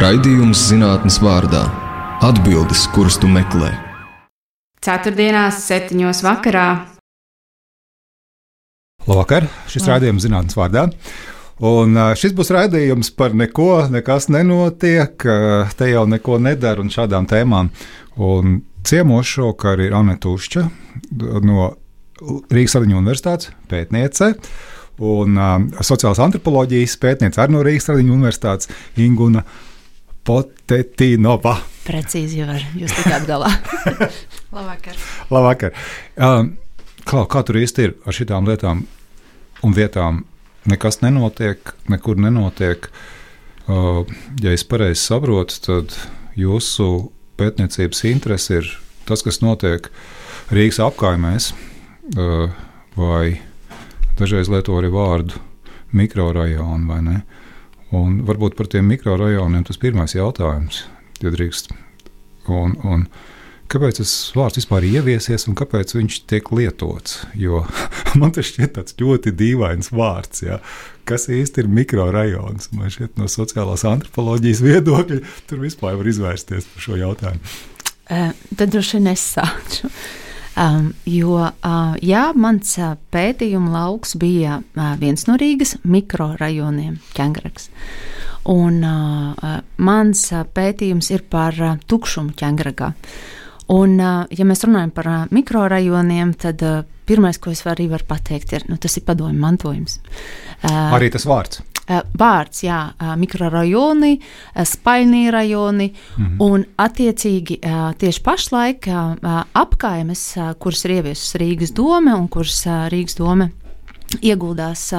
Raidījums zinātnes vārdā - atbildes, kuras tu meklē. Ceturtdienās, septiņos vakarā. Labvakar! Šis raidījums zinātnes vārdā. Un šis būs raidījums par neko, nekas nenotiek, te jau neko nedara un šādām tēmām. Un ciemos šovakar ir Anna Tušča no Rīgas Radiņu universitātes pētniece un uh, sociālās antropoloģijas pētniece arī no Rīgas Radiņu universitātes Inguna Potetinova. Precīzi jau var jūs tik apgalā. Labvakar. Labvakar. Um, Klau, kā tur īsti ir ar šitām lietām un vietām? Nekas nenotiek, nekur nenotiek. Uh, ja es pareizi saprotu, tad jūsu pētniecības interese ir tas, kas notiek Rīgas apkaimēs, uh, vai dažreiz lieto arī vārdu mikrorajonu, vai ne? Un varbūt par tiem mikrorajoniem tas pirmais jautājums, ja drīkst. Un, un kāpēc tas vārds vispār ir ieviesies un kāpēc viņš tiek lietots? Jo man tas šķiet tāds ļoti dīvains vārds. Ja? Kas īsti ir mikrorajons? Man šķiet no sociālās antropoloģijas viedokļa tur vispār var izvērsties par šo jautājumu. Uh, tad droši vien es sākšu. Um, jo uh, jā, mans uh, pētījuma lauks bija uh, viens no Rīgas mikrorajoniem, Čengraks. Un uh, mans uh, pētījums ir par uh, tukšumu Čengragā. Un, ja mēs runājam par mikrorajoniem, tad pirmais, ko es arī varu pateikt, ir, nu, tas ir padomju mantojums. Arī tas vārds. Vārds, jā, mikrorajoni, spaļnī rajoni, -hmm. un attiecīgi tieši pašlaik apkaimes, kuras ir ieviesusi Rīgas doma un kuras Rīgas doma ieguldās,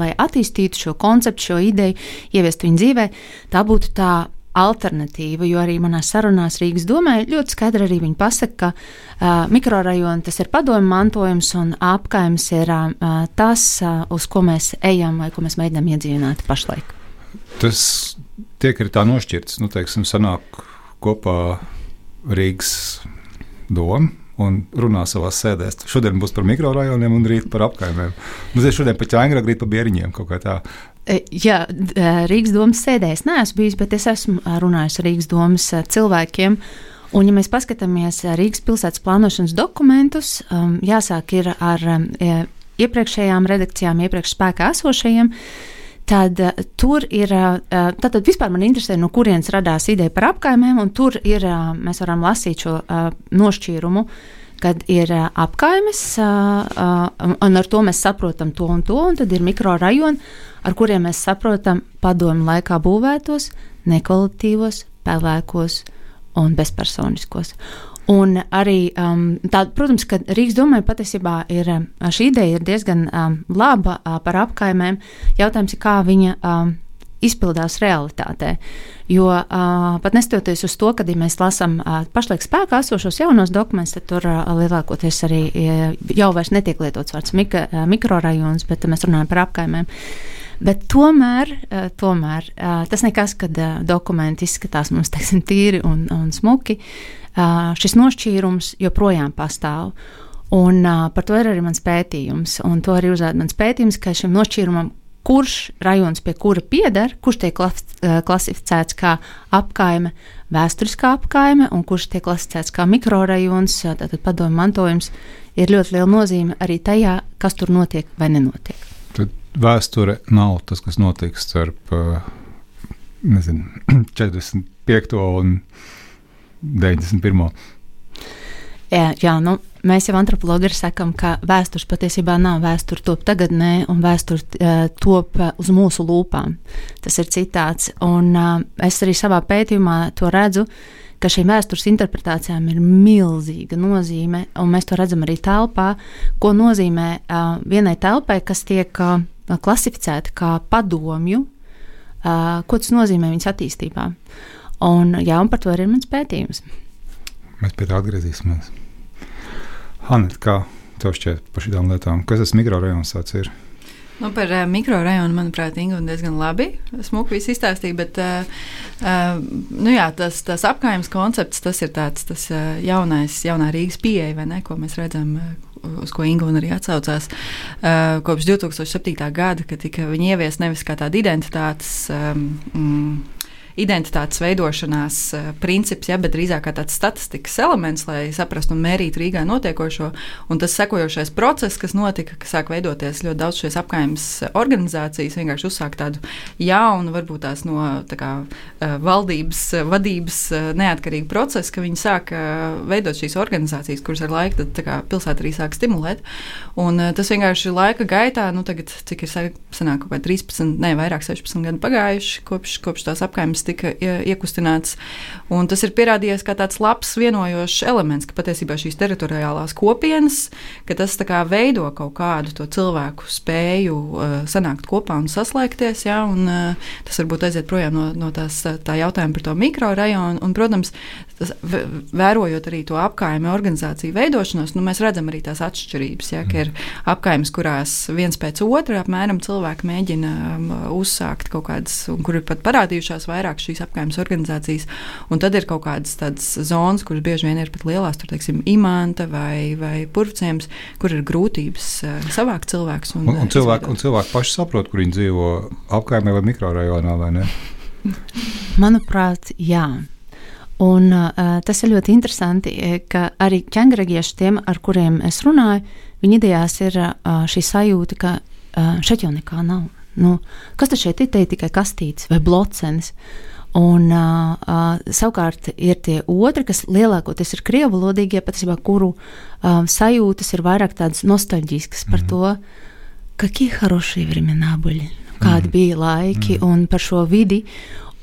lai attīstītu šo konceptu, šo ideju, ieviest viņu dzīvē, tā būtu tā alternatīva, jo arī manā sarunās Rīgas domē ļoti skaidri arī viņi pasaka, ka uh, mikrorajoni tas ir padomju mantojums un apkaims ir uh, tas, uh, uz ko mēs ejam vai ko mēs mēģinām iedzīvināt pašlaik. Tas tiek arī tā nošķirts, nu, teiksim, sanāk kopā Rīgas doma un runā savā sēdēs. Šodien būs par mikrorajoniem un rīt par apkaimēm. Mums ir šodien par ķēngra, rīt par bieriņiem kaut kā tā. E, jā, Rīgas domas sēdēs neesmu bijis, bet es esmu runājis ar Rīgas domas cilvēkiem. Un, ja mēs paskatāmies Rīgas pilsētas plānošanas dokumentus, um, jāsāk ir ar iepriekšējām redakcijām, iepriekš spēkā esošajiem. Tad tur ir, tad vispār man interesē, no kurienes radās ideja par apkaimēm, un tur ir, mēs varam lasīt šo nošķīrumu, kad ir apkaimes, un ar to mēs saprotam to un to, un tad ir mikrorajoni, ar kuriem mēs saprotam padomu laikā būvētos, nekvalitīvos, pelēkos un bezpersoniskos. Un arī, um, tā, protams, ka Rīgas domai patiesībā ir šī ideja ir diezgan um, laba uh, par apkaimēm. Jautājums ir, kā viņa um, izpildās realitātē. Jo uh, pat neskatoties uz to, ka, ja mēs lasām uh, pašlaik spēkā esošos jaunos dokumentus, tad tur uh, lielākoties arī uh, jau vairs netiek lietots vārds mika, uh, mikrorajons, bet mēs runājam par apkaimēm. Bet tomēr, uh, tomēr uh, tas nekas, kad uh, dokumenti izskatās mums teiksim, tīri un, un smuki, šis nošķīrums joprojām pastāv. Un, uh, par to ir arī mans pētījums. Un to arī uzrāda mans pētījums, ka šim nošķīrumam kurš rajons pie kura pieder, kurš tiek klasificēts kā apkaime, vēsturiskā apkaime, un kurš tiek klasificēts kā mikrorajons, tātad padomju mantojums, ir ļoti liela nozīme arī tajā, kas tur notiek vai nenotiek. Tad vēsture nav tas, kas notiek starp nezinu, 45. un 91. Jā, jā nu, mēs jau antropologi sakām, ka vēstures patiesībā nav vēsture top tagadnē, un vēsture uh, top uz mūsu lūpām. Tas ir citāts. Un uh, es arī savā pētījumā to redzu, ka šīm vēstures interpretācijām ir milzīga nozīme, un mēs to redzam arī telpā, ko nozīmē uh, vienai telpai, kas tiek uh, klasificēta kā padomju, uh, ko tas nozīmē viņas attīstībā. Un, jā, un par to arī ir mans pētījums. Mēs pie tā atgriezīsimies. Hanna, kā tev šķiet par šīm lietām? Kas tas mikrorajons tāds ir? Nu, par uh, mikrorajonu, manuprāt, Inga diezgan labi smuki izstāstīja, bet uh, uh, nu, jā, tas, tas apgājums koncepts, tas ir tāds tas, uh, jaunais, jaunā Rīgas pieeja, ne, ko mēs redzam, uh, uz ko Inga arī atsaucās. Uh, kopš 2007. gada, kad tika ieviesta nevis kā tāda identitātes. Um, identitātes veidošanās uh, princips, ja, bet drīzāk kā tāds statistikas elements, lai saprastu un mērītu Rīgā notiekošo. Un tas sekojošais process, kas notika, ka sāk veidoties ļoti daudz šīs apgājumas organizācijas, vienkārši uzsākt tādu jaunu, varbūt tās no tā kā, uh, valdības vadības neatkarīgu procesu, ka viņi sāk veidot šīs organizācijas, kuras ar laiku tad, kā, pilsēta arī sāk stimulēt. Un, tas vienkārši laika gaitā, nu, tagad, cik ir sanāk, kaut kā 13, ne vairāk, 16 gadi pagājuši, kopš, kopš tās apgājumas tika iekustināts. Un tas ir pierādījies kā tāds labs vienojošs elements, ka patiesībā šīs teritoriālās kopienas, ka tas kā, veido kaut kādu to cilvēku spēju uh, sanākt kopā un saslēgties. Ja, un, uh, tas varbūt aiziet projām no, no tās, tā jautājuma par to mikrorajonu. Un, protams, tas, vērojot arī to apgājumu organizāciju veidošanos, nu, mēs redzam arī tās atšķirības. Ja, ka ir apgājums, kurās viens pēc otra apmēram cilvēki mēģina um, uzsākt kaut kādas, un kur ir pat parādījušās vairāk šīs apgājuma organizācijas. Un tad ir kaut kādas tādas zonas, kuras bieži vien ir pat lielās, tur teiksim, imanta vai, vai purvciems, kur ir grūtības uh, savākt cilvēkus. Un, un, un, cilvēki, un cilvēki paši saprot, kur viņi dzīvo apgājumā vai mikrorajonā vai ne? Manuprāt, jā. Un, uh, tas ir ļoti interesanti, ka arī ķēngregieši, tiem, ar kuriem es runāju, viņa idejās ir uh, šī sajūta, ka uh, šeit jau nekā nav. Nu, kas tad šeit ir? Te ir tikai kastītes vai blocenis. Un, uh, uh, savukārt ir tie otri, kas lielākoties ir krievu valodīgie, patiesībā, kuru uh, sajūtas ir vairāk tādas nostalģiskas par mm. to, kādi хорошие времена были, kādi mm. bija laiki mm. un par šo vidi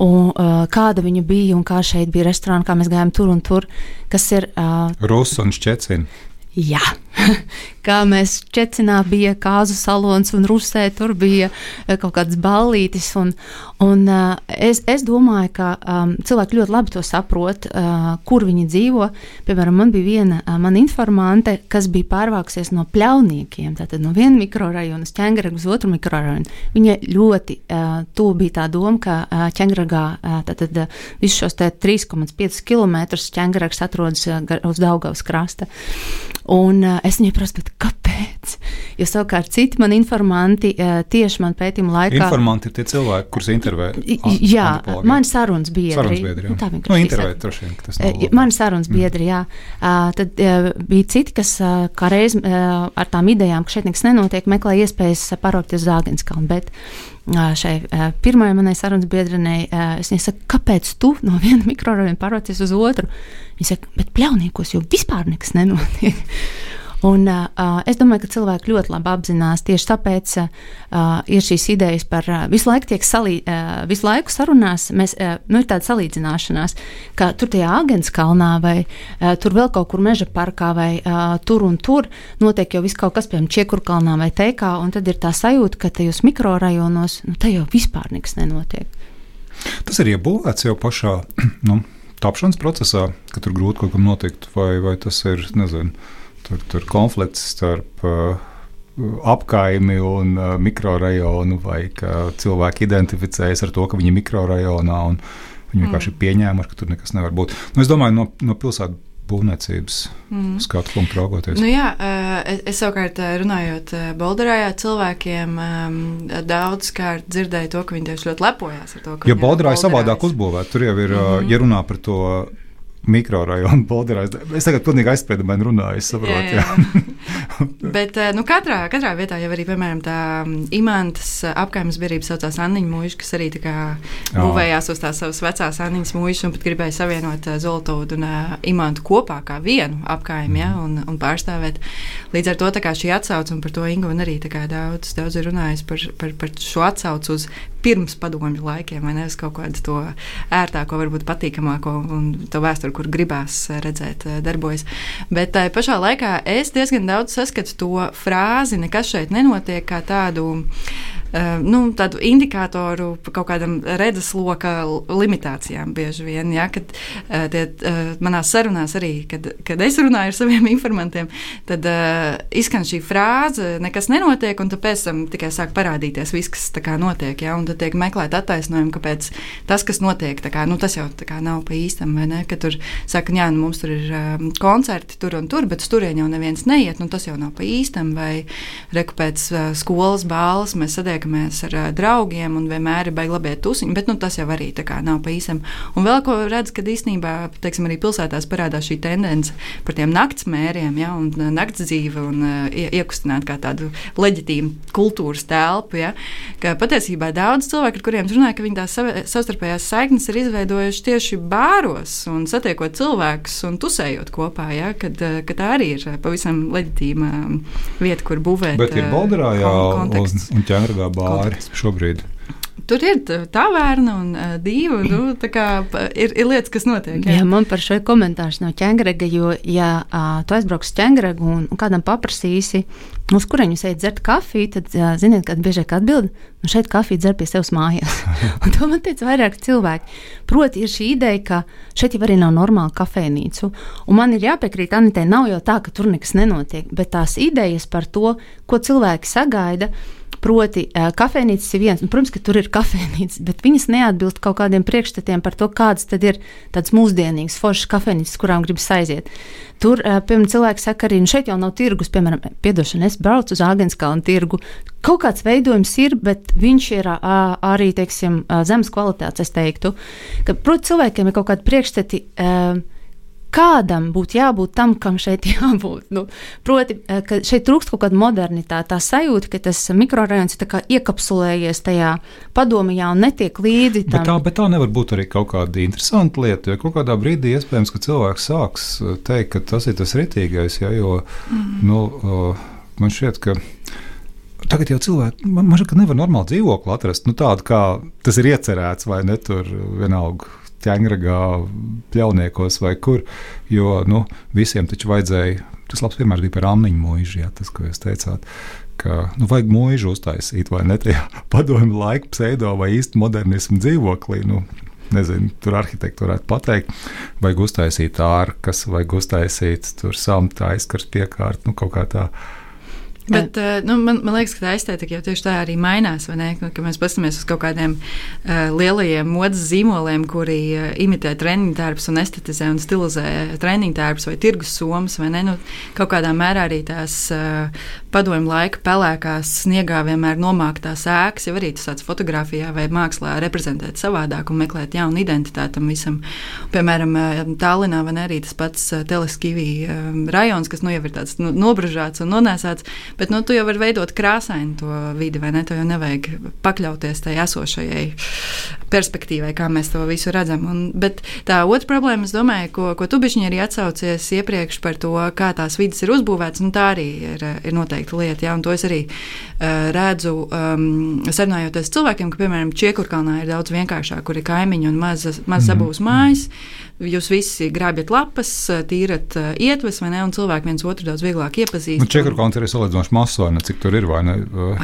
un, uh, kāda viņa bija un kā šeit bija restorāna, kā mēs gājām tur un tur. Kas ir uh, Rusu un Šķecina. Jā, kā mēs Čecinā bija kāzu salons un Rusē tur bija eh, kaut kādas ballītes. Un, un, uh, es, es domāju, ka um, cilvēki ļoti labi to saprot, uh, kur viņi dzīvo. Piemēram, man bija viena uh, mana informante, kas bija pārvākusies no pļauniekiem, tātad no viena mikrorajona uz ķēngaragu uz otru mikrorajonu. Viņa ļoti uh, tuvu bija tā doma, ka uh, ķēngaragā uh, tātad uh, visus šos 3,5 km ķēngarags atrodas uh, uz Daugavas krasta. Un uh, es viņai prasu, kāpēc? Jo savukārt citi man informanti uh, tieši man pētījuma laikā. Informanti ir tie cilvēki, kurus intervē. Jā, man sarunas biedri. Sarunas biedri jā. Nu, tā vienkārši. Nu, intervē droši vien, tas nav. Uh, man sarunas mm. biedri, jā. Uh, tad uh, bija citi, kas kā reiz ar tām idejām, ka šeit nekas nenotiek, meklē iespējas parokties Zāgenskalnu. Bet šai pirmajai manai sarunas biedrenei, es viņai saku, kāpēc tu no viena mikrorajona pārvācies uz otru? Viņa saka, bet pļaunīkos jau vispār nekas nenotiek. Un, uh, es domāju, ka cilvēki ļoti labi apzinās. Tieši tāpēc uh, ir šīs idejas par uh, visu laiku tiek salī, uh, visu laiku sarunās. Mēs, uh, nu, ir tāda salīdzināšanās, ka tur tajā Agens kalnā vai uh, tur vēl kaut kur meža parkā vai uh, tur un tur notiek jau viss kaut kas, piemēram, Čiekurkalnā vai Teikā, un tad ir tā sajūta, ka tajos mikrorajonos, nu, te jau vispār nekas nenotiek. Tas ir iebūvēts jau pašā. Nu tapšanas procesā, ka tur grūti kaut kam notikt, vai, vai tas ir nezinu, tur, tur konflikts starp uh, apkaimi un uh, mikrorajonu, vai ka cilvēki identificējas ar to, ka viņi ir mikrorajonā un viņi vienkārši mm. ir pieņēmuši, ka tur nekas nevar būt. Nu, es domāju, no, no pilsētas būvniecības mm. skatu punktu raugoties. Nu, jā, es, es savukārt runājot Bolderājā, cilvēkiem daudzkārt dzirdēju to, ka viņi tieši ļoti lepojās ar to, ka. Jo Bolderāja savādāk uzbūvēta, tur jau ir, mm -hmm. ja runā par to mikrorajonu Bolderā. Es tagad pilnīgi aizspriedumaini runāju, es saprotu. Jā, jā. Bet eh, nu, katrā, katrā vietā jau arī, piemēram, tā mm, imantas eh, apgājuma biedrība saucās Anniņa mūža, kas arī būvējās uz tās savas vecās Anniņas mūžas un pat gribēja savienot eh, Zoltūdu un imantu kopā kā vienu apgājumu ja, un, un pārstāvēt. Līdz ar to šī atsauce, un par to Ingu arī daudz, daudz ir runājis par, par, par šo atsaucu uz pirms padomju laikiem, vai nevis kaut kādu to ērtāko, varbūt patīkamāko un to vēsturi, kur gribās redzēt, eh, darbojas. Bet tā pašā laikā es diezgan daudz saskatu to frāzi, nekas šeit nenotiek kā tādu nu, tādu indikātoru kaut kādam redzesloka limitācijām bieži vien. Ja, kad uh, tie, uh, manās sarunās arī, kad, kad es runāju ar saviem informantiem, tad uh, izskan šī frāze, nekas nenotiek, un pēc tam tikai sāk parādīties viss, kas kā, notiek. Ja, tad tiek meklēt attaisnojumu, kāpēc tas, kas notiek, kā, nu, tas jau kā, nav pa īstam. Tur saka, jā, nu, mums tur ir um, koncerti tur un tur, bet turieni jau neviens neiet, nu, tas jau nav pa īstam. Vai reku pēc uh, skolas bāles mēs sadiekam tiekamies ar draugiem un vienmēr ir baigi labie tusiņi, bet nu, tas jau arī tā kā nav pa īsam. Un vēl ko redz, kad īstenībā, teiksim, arī pilsētās parādās šī tendence par tiem naktsmēriem, ja, un nakts dzīve un uh, iekustināt kā tādu leģitīmu kultūras telpu, ja, ka patiesībā daudz cilvēku, ar kuriem runāju, ka viņi tās savstarpējās saiknes ir izveidojuši tieši bāros un satiekot cilvēkus un tusējot kopā, ja, kad, kad tā arī ir pavisam leģitīma vieta, kur būvēt. Bet ir Baldarā jā, un, un ķēngurā bāri šobrīd. Tur ir tā vērna un uh, divi. Nu, kā, ir, ir lietas, kas notiek. Jā, jā man par šo komentārs no ķēngrega, jo, ja uh, tu aizbrauks uz ķēngregu un, un kādam paprasīsi, uz kuriem jūs ejat dzert kafiju, tad, uh, ziniet, kad biežāk atbild, nu šeit kafiju dzer pie sevis mājās. un to man teica vairāk cilvēki. Proti, ir šī ideja, ka šeit jau arī nav normāla kafejnīca. Un man ir jāpiekrīt, Anitē, nav jau tā, ka tur nekas nenotiek, bet tās idejas par to, ko cilvēki sagaida Proti, kafejnīcas ir viens, un, protams, ka tur ir kafejnīcas, bet viņas neatbilst kaut kādiem priekšstatiem par to, kādas tad ir tādas mūsdienīgas, foršas kafejnīcas, kurām gribas aiziet. Tur, piemēram, cilvēki saka, arī nu, šeit jau nav tirgus, piemēram, piedošana, es braucu uz Āgenskalnu tirgu. Kaut kāds veidojums ir, bet viņš ir arī, teiksim, zemes kvalitātes, es teiktu. Ka, proti, cilvēkiem ir kaut kādi priekšstati. Uh, kādam būtu jābūt tam, kam šeit jābūt. Nu, proti, eh, ka šeit trūkst kaut kāda modernitāte, tā sajūta, ka tas mikrorajons ir iekapsulējies tajā padomajā un netiek līdzi. Tam. Bet tā, bet tā nevar būt arī kaut kāda interesanta lieta, jo kaut kādā brīdī iespējams, ka cilvēks sāks eh, teikt, ka tas ir tas ritīgais, ja, jo mm. nu, man šķiet, ka. Tagad jau cilvēki, man liekas, nevar normāli dzīvokli atrast. Nu, tādu kā tas ir iecerēts, vai ne tur vienalga ķēngragā, pļauniekos vai kur. Jo nu, visiem taču vajadzēja, tas labs piemērs bija par amniņu mūžu, ja, tas, ko jūs teicāt. Ka, nu, vajag mūžu uztaisīt, vai ne tajā padomju laika pseido vai īsti modernismu dzīvoklī. Nu, nezinu, tur arhitekti varētu pateikt, vajag uztaisīt ārkas, vajag uztaisīt tur samtu aizkars piekārt, nu, kaut kā tā. Bet, uh, nu, man, man liekas, ka tā estētika jau tieši tā arī mainās. Ka mēs paskatāmies uz kaut kādiem uh, lielajiem modes zīmoliem, kuri uh, imitē treniņu tērpus un estetizē un stilizē treniņu tērpus vai tirgus somas. Vai ne? nu, kaut kādā mērā arī tās uh, padomju laika pelēkās sniegā vienmēr nomāktās ēkas jau arī tas tāds fotografijā vai mākslā reprezentēt savādāk un meklēt jaunu identitāti tam visam. Piemēram, Tallinā vai arī tas pats teleskīvī rajons, kas nu jau ir tāds nu, nobražāts un nonēsāts Bet nu, tu jau vari veidot krāsainu to vidi, vai ne? Tev jau nevajag pakļauties tai esošajai perspektīvai, kā mēs to visu redzam. Un, bet tā otra problēma, es domāju, ko, ko tu bišķiņi arī atsaucies iepriekš par to, kā tās vidas ir uzbūvētas, nu, tā arī ir, ir noteikti lieta. Ja? Un to es arī uh, redzu, um, sarunājoties cilvēkiem, ka, piemēram, Čiekurkalnā ir daudz vienkāršāk, kur ir kaimiņi un mazas maz mhm. zabūs mājas. Mm -hmm jūs visi grābjat lapas, tīrat uh, ietves, vai ne? Un cilvēki viens otru daudz vieglāk iepazīst. Nu, Čekurkons ir salīdzinoši mazs, vai ne? Cik tur ir, vai ne?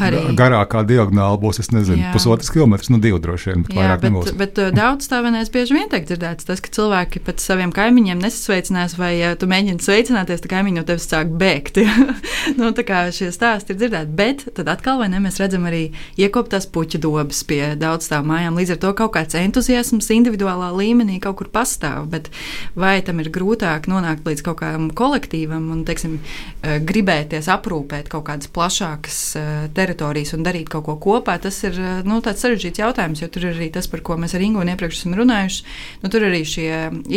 Arī. Garākā diagonāla būs, es nezinu, Jā. pusotras kilometrs, nu divi droši vien, bet Jā, vairāk bet, nebūs. Bet uh, daudz stāvēnēs bieži vien tiek dzirdēts tas, ka cilvēki pat saviem kaimiņiem nesasveicinās, vai ja tu mēģini sveicināties, tad kaimiņi no tevis sāk bēgt. nu, tā kā šie stāsti ir dzirdēti, bet tad atkal, vai ne, mēs redzam arī iekoptās puķu dobas pie daudz stāv mājām. Līdz ar to kaut kāds entuziasms individuālā līmenī kaut kur pastāv bet vai tam ir grūtāk nonākt līdz kaut kādam kolektīvam un, teiksim, eh, gribēties aprūpēt kaut kādas plašākas eh, teritorijas un darīt kaut ko kopā, tas ir eh, nu, tāds sarežģīts jautājums, jo tur ir arī tas, par ko mēs ar Ingūnu iepriekš esam runājuši. Nu, tur arī šie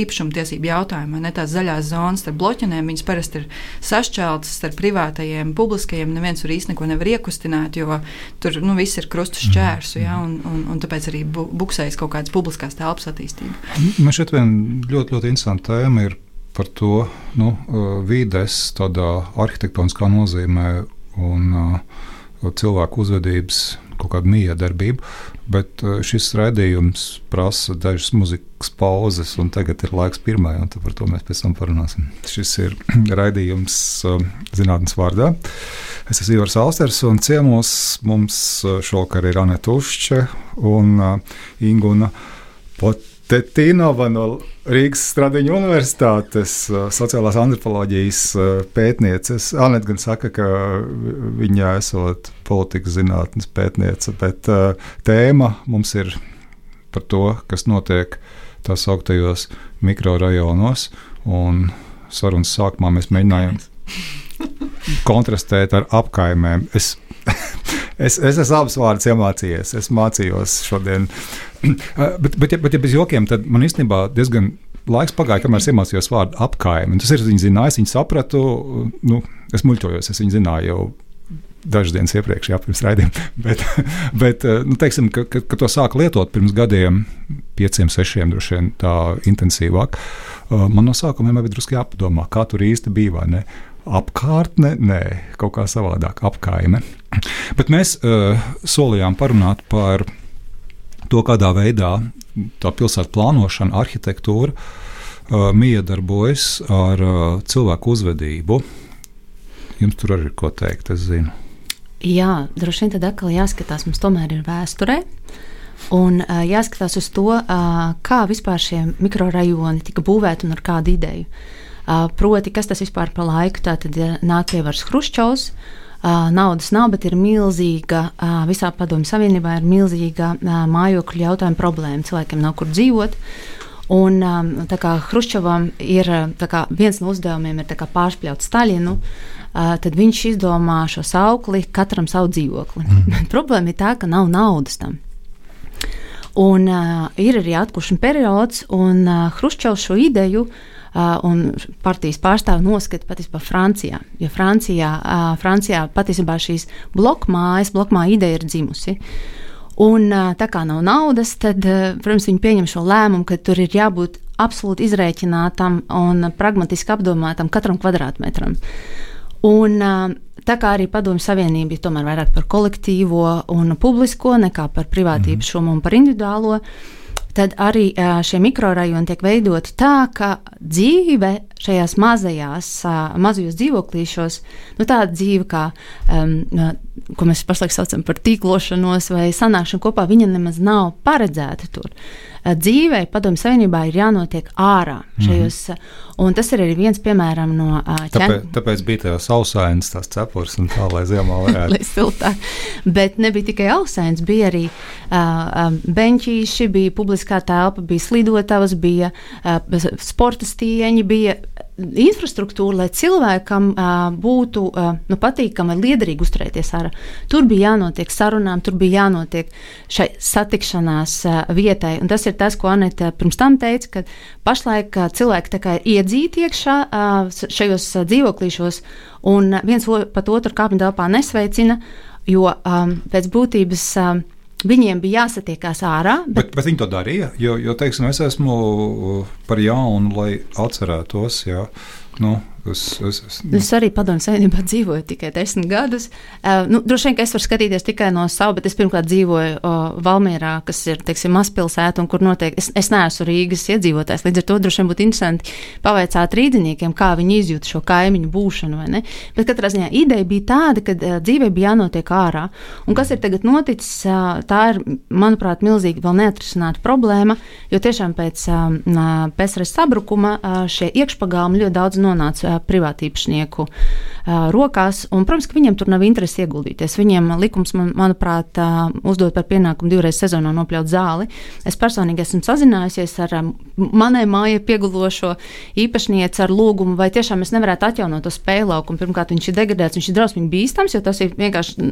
īpašumtiesību jautājumi, ne tās zaļās zonas starp bloķiem, viņas parasti ir sašķeltas starp privātajiem, publiskajiem. Neviens tur īsti neko nevar iekustināt, jo tur nu, viss ir krustu šķērsu, ja, un, un, un tāpēc arī bu, buksējas kaut kādas publiskās telpas attīstība. Man šeit vien ļoti, ļoti interesanta tēma ir par to nu, vides, tādā arhitektoniskā nozīmē un cilvēku uzvedības kaut kādu miedarbību. Bet šis raidījums prasa dažas muzikas pauzes, un tagad ir laiks pirmajai, un par to mēs pēc tam parunāsim. Šis ir raidījums zinātnes vārdā. Es esmu Ivars Alsters, un ciemos mums šovakar ir Aneta Ušče un Inguna Pot. Tetīnova no Rīgas Stradiņu Universitātes sociālās antropoloģijas pētnieces. Anita gan saka, ka viņa esot politikas zinātnes pētniece, bet tēma mums ir par to, kas notiek tā sauktajos mikrorajonos. Un sarunas sākumā mēs mēģinājām kontrastēt ar apkaimēm. Es es, es esmu abas vārdus iemācījies. Es mācījos šodien. bet, bet, ja, bet, ja bez jokiem, tad man īstenībā diezgan laiks pagāja, kamēr es iemācījos vārdu apkaimi. Tas ir, viņi zināja, es viņu sapratu, nu, es muļķojos, es viņu zināju jau dažas dienas iepriekš, jā, pirms raidījuma. Bet, bet nu, teiksim, ka, ka, ka to sāku lietot pirms gadiem, pieciem, sešiem, droši vien tā intensīvāk. Man no sākuma vienmēr bija drusku jāpadomā, kā tur īsti bija. Ne? Apkārtne, nē, kaut kā savādāk, apkaime. Bet mēs uh, solījām parunāt par to, kādā veidā tā pilsētas plānošana, arhitektūra uh, miedarbojas ar uh, cilvēku uzvedību. Jums tur arī ir ko teikt, es zinu. Jā, droši vien tad atkal jāskatās, mums tomēr ir vēsturē. Un uh, jāskatās uz to, uh, kā vispār šie mikrorajoni tika būvēti un ar kādu ideju. Uh, proti, kas tas vispār par laiku, tad ja nāk pie varas Hruščovs, uh, naudas nav, bet ir milzīga, visā padomju savienībā ir milzīga mājokļu jautājuma problēma. Cilvēkiem nav kur dzīvot. Un, tā kā Hruščovam ir kā, viens no uzdevumiem ir pārspļaut Staļinu, tad viņš izdomā šo saukli katram savu dzīvokli. Mm. Problēma ir tā, ka nav naudas tam. Un uh, ir arī atkušana periods, un uh, Hruščovs šo ideju uh, un partijas pārstāvi noskata patiesībā Francijā. Jo Francijā, uh, Francijā patiesībā šīs blokmājas, blokmāja ideja ir dzimusi. Un, uh, tā kā nav naudas, tad, uh, protams, viņi pieņem šo lēmumu, ka tur ir jābūt absolūti izrēķinātam un pragmatiski apdomātam katram kvadrātmetram. Un, uh, Tā kā arī Padomju Savienība ir tomēr vairāk par kolektīvo un publisko nekā par privātu īpašumu mm. un par individuālo, tad arī šie mikrorajoni tiek veidoti tā, ka dzīve šajās mazajās, mazajos dzīvoklīšos, nu, tāda dzīve, kā, um, ko mēs pašlaik saucam par tīklošanos vai sanākšanu kopā, viņa nemaz nav paredzēta tur. Eh, dzīvei Padomju Savienībā ir jānotiek ārā. Šajos, mm -hmm. Tas ir arī viens piemēram no uh, ķēniņa. Tāpēc, tāpēc bija tā sausainas, tās cepures un tā, lai ziemā varētu. lai siltāk. Bet nebija tikai ausains, bija arī uh, beņķīši, bija publiskā telpa, bija slidotavas, bija uh, sporta stieņi, bija infrastruktūra, lai cilvēkam uh, būtu uh, nu, patīkami, liederīgi uzturēties ārā. Tur bija jānotiek sarunām, tur bija jānotiek šai satikšanās uh, vietai. Un tas ir tas, ko Anita pirms tam teica, ka pašlaik uh, cilvēki ir iedzīti iekšā uh, šajos uh, dzīvoklīšos, un viens pat otru kāpņu telpā nesveicina, jo um, pēc būtības. Um, Viņiem bija jāsatiekās ārā. Bet, bet, bet viņi to darīja. Jo, jo teiksim, es esmu par jaunu, lai atcerētos, jā, nu, Es, es, nu. es arī padomju savienībā dzīvoju tikai desmit gadus. Uh, nu, droši vien, ka es varu skatīties tikai no sava, bet es pirmkārt dzīvoju uh, Valmierā, kas ir teiksim, mazpilsēta un kur notiek. Es, es neesmu Rīgas iedzīvotājs. Līdz ar to droši vien būtu interesanti pavaicāt rīdziniekiem, kā viņi izjūt šo kaimiņu būšanu. Bet katrā ziņā ideja bija tāda, ka uh, dzīvē bija jānotiek ārā. Un kas ir tagad noticis, uh, tā ir, manuprāt, milzīgi vēl neatrisināta problēma, jo tiešām pēc uh, PSRS sabrukuma uh, šie iekšpagalmi ļoti daudz nonāca privātīpašnieku rokās. Un, protams, ka viņiem tur nav interesi ieguldīties. Viņiem likums, man, manuprāt, uzdod par pienākumu divreiz sezonā nopļaut zāli. Es personīgi esmu sazinājusies ar manai mājai piegulošo īpašnieci ar lūgumu, vai tiešām es nevarētu atjaunot to spēļu laukumu. Pirmkārt, viņš ir degradēts, viņš ir drausmīgi bīstams, jo tas ir vienkārši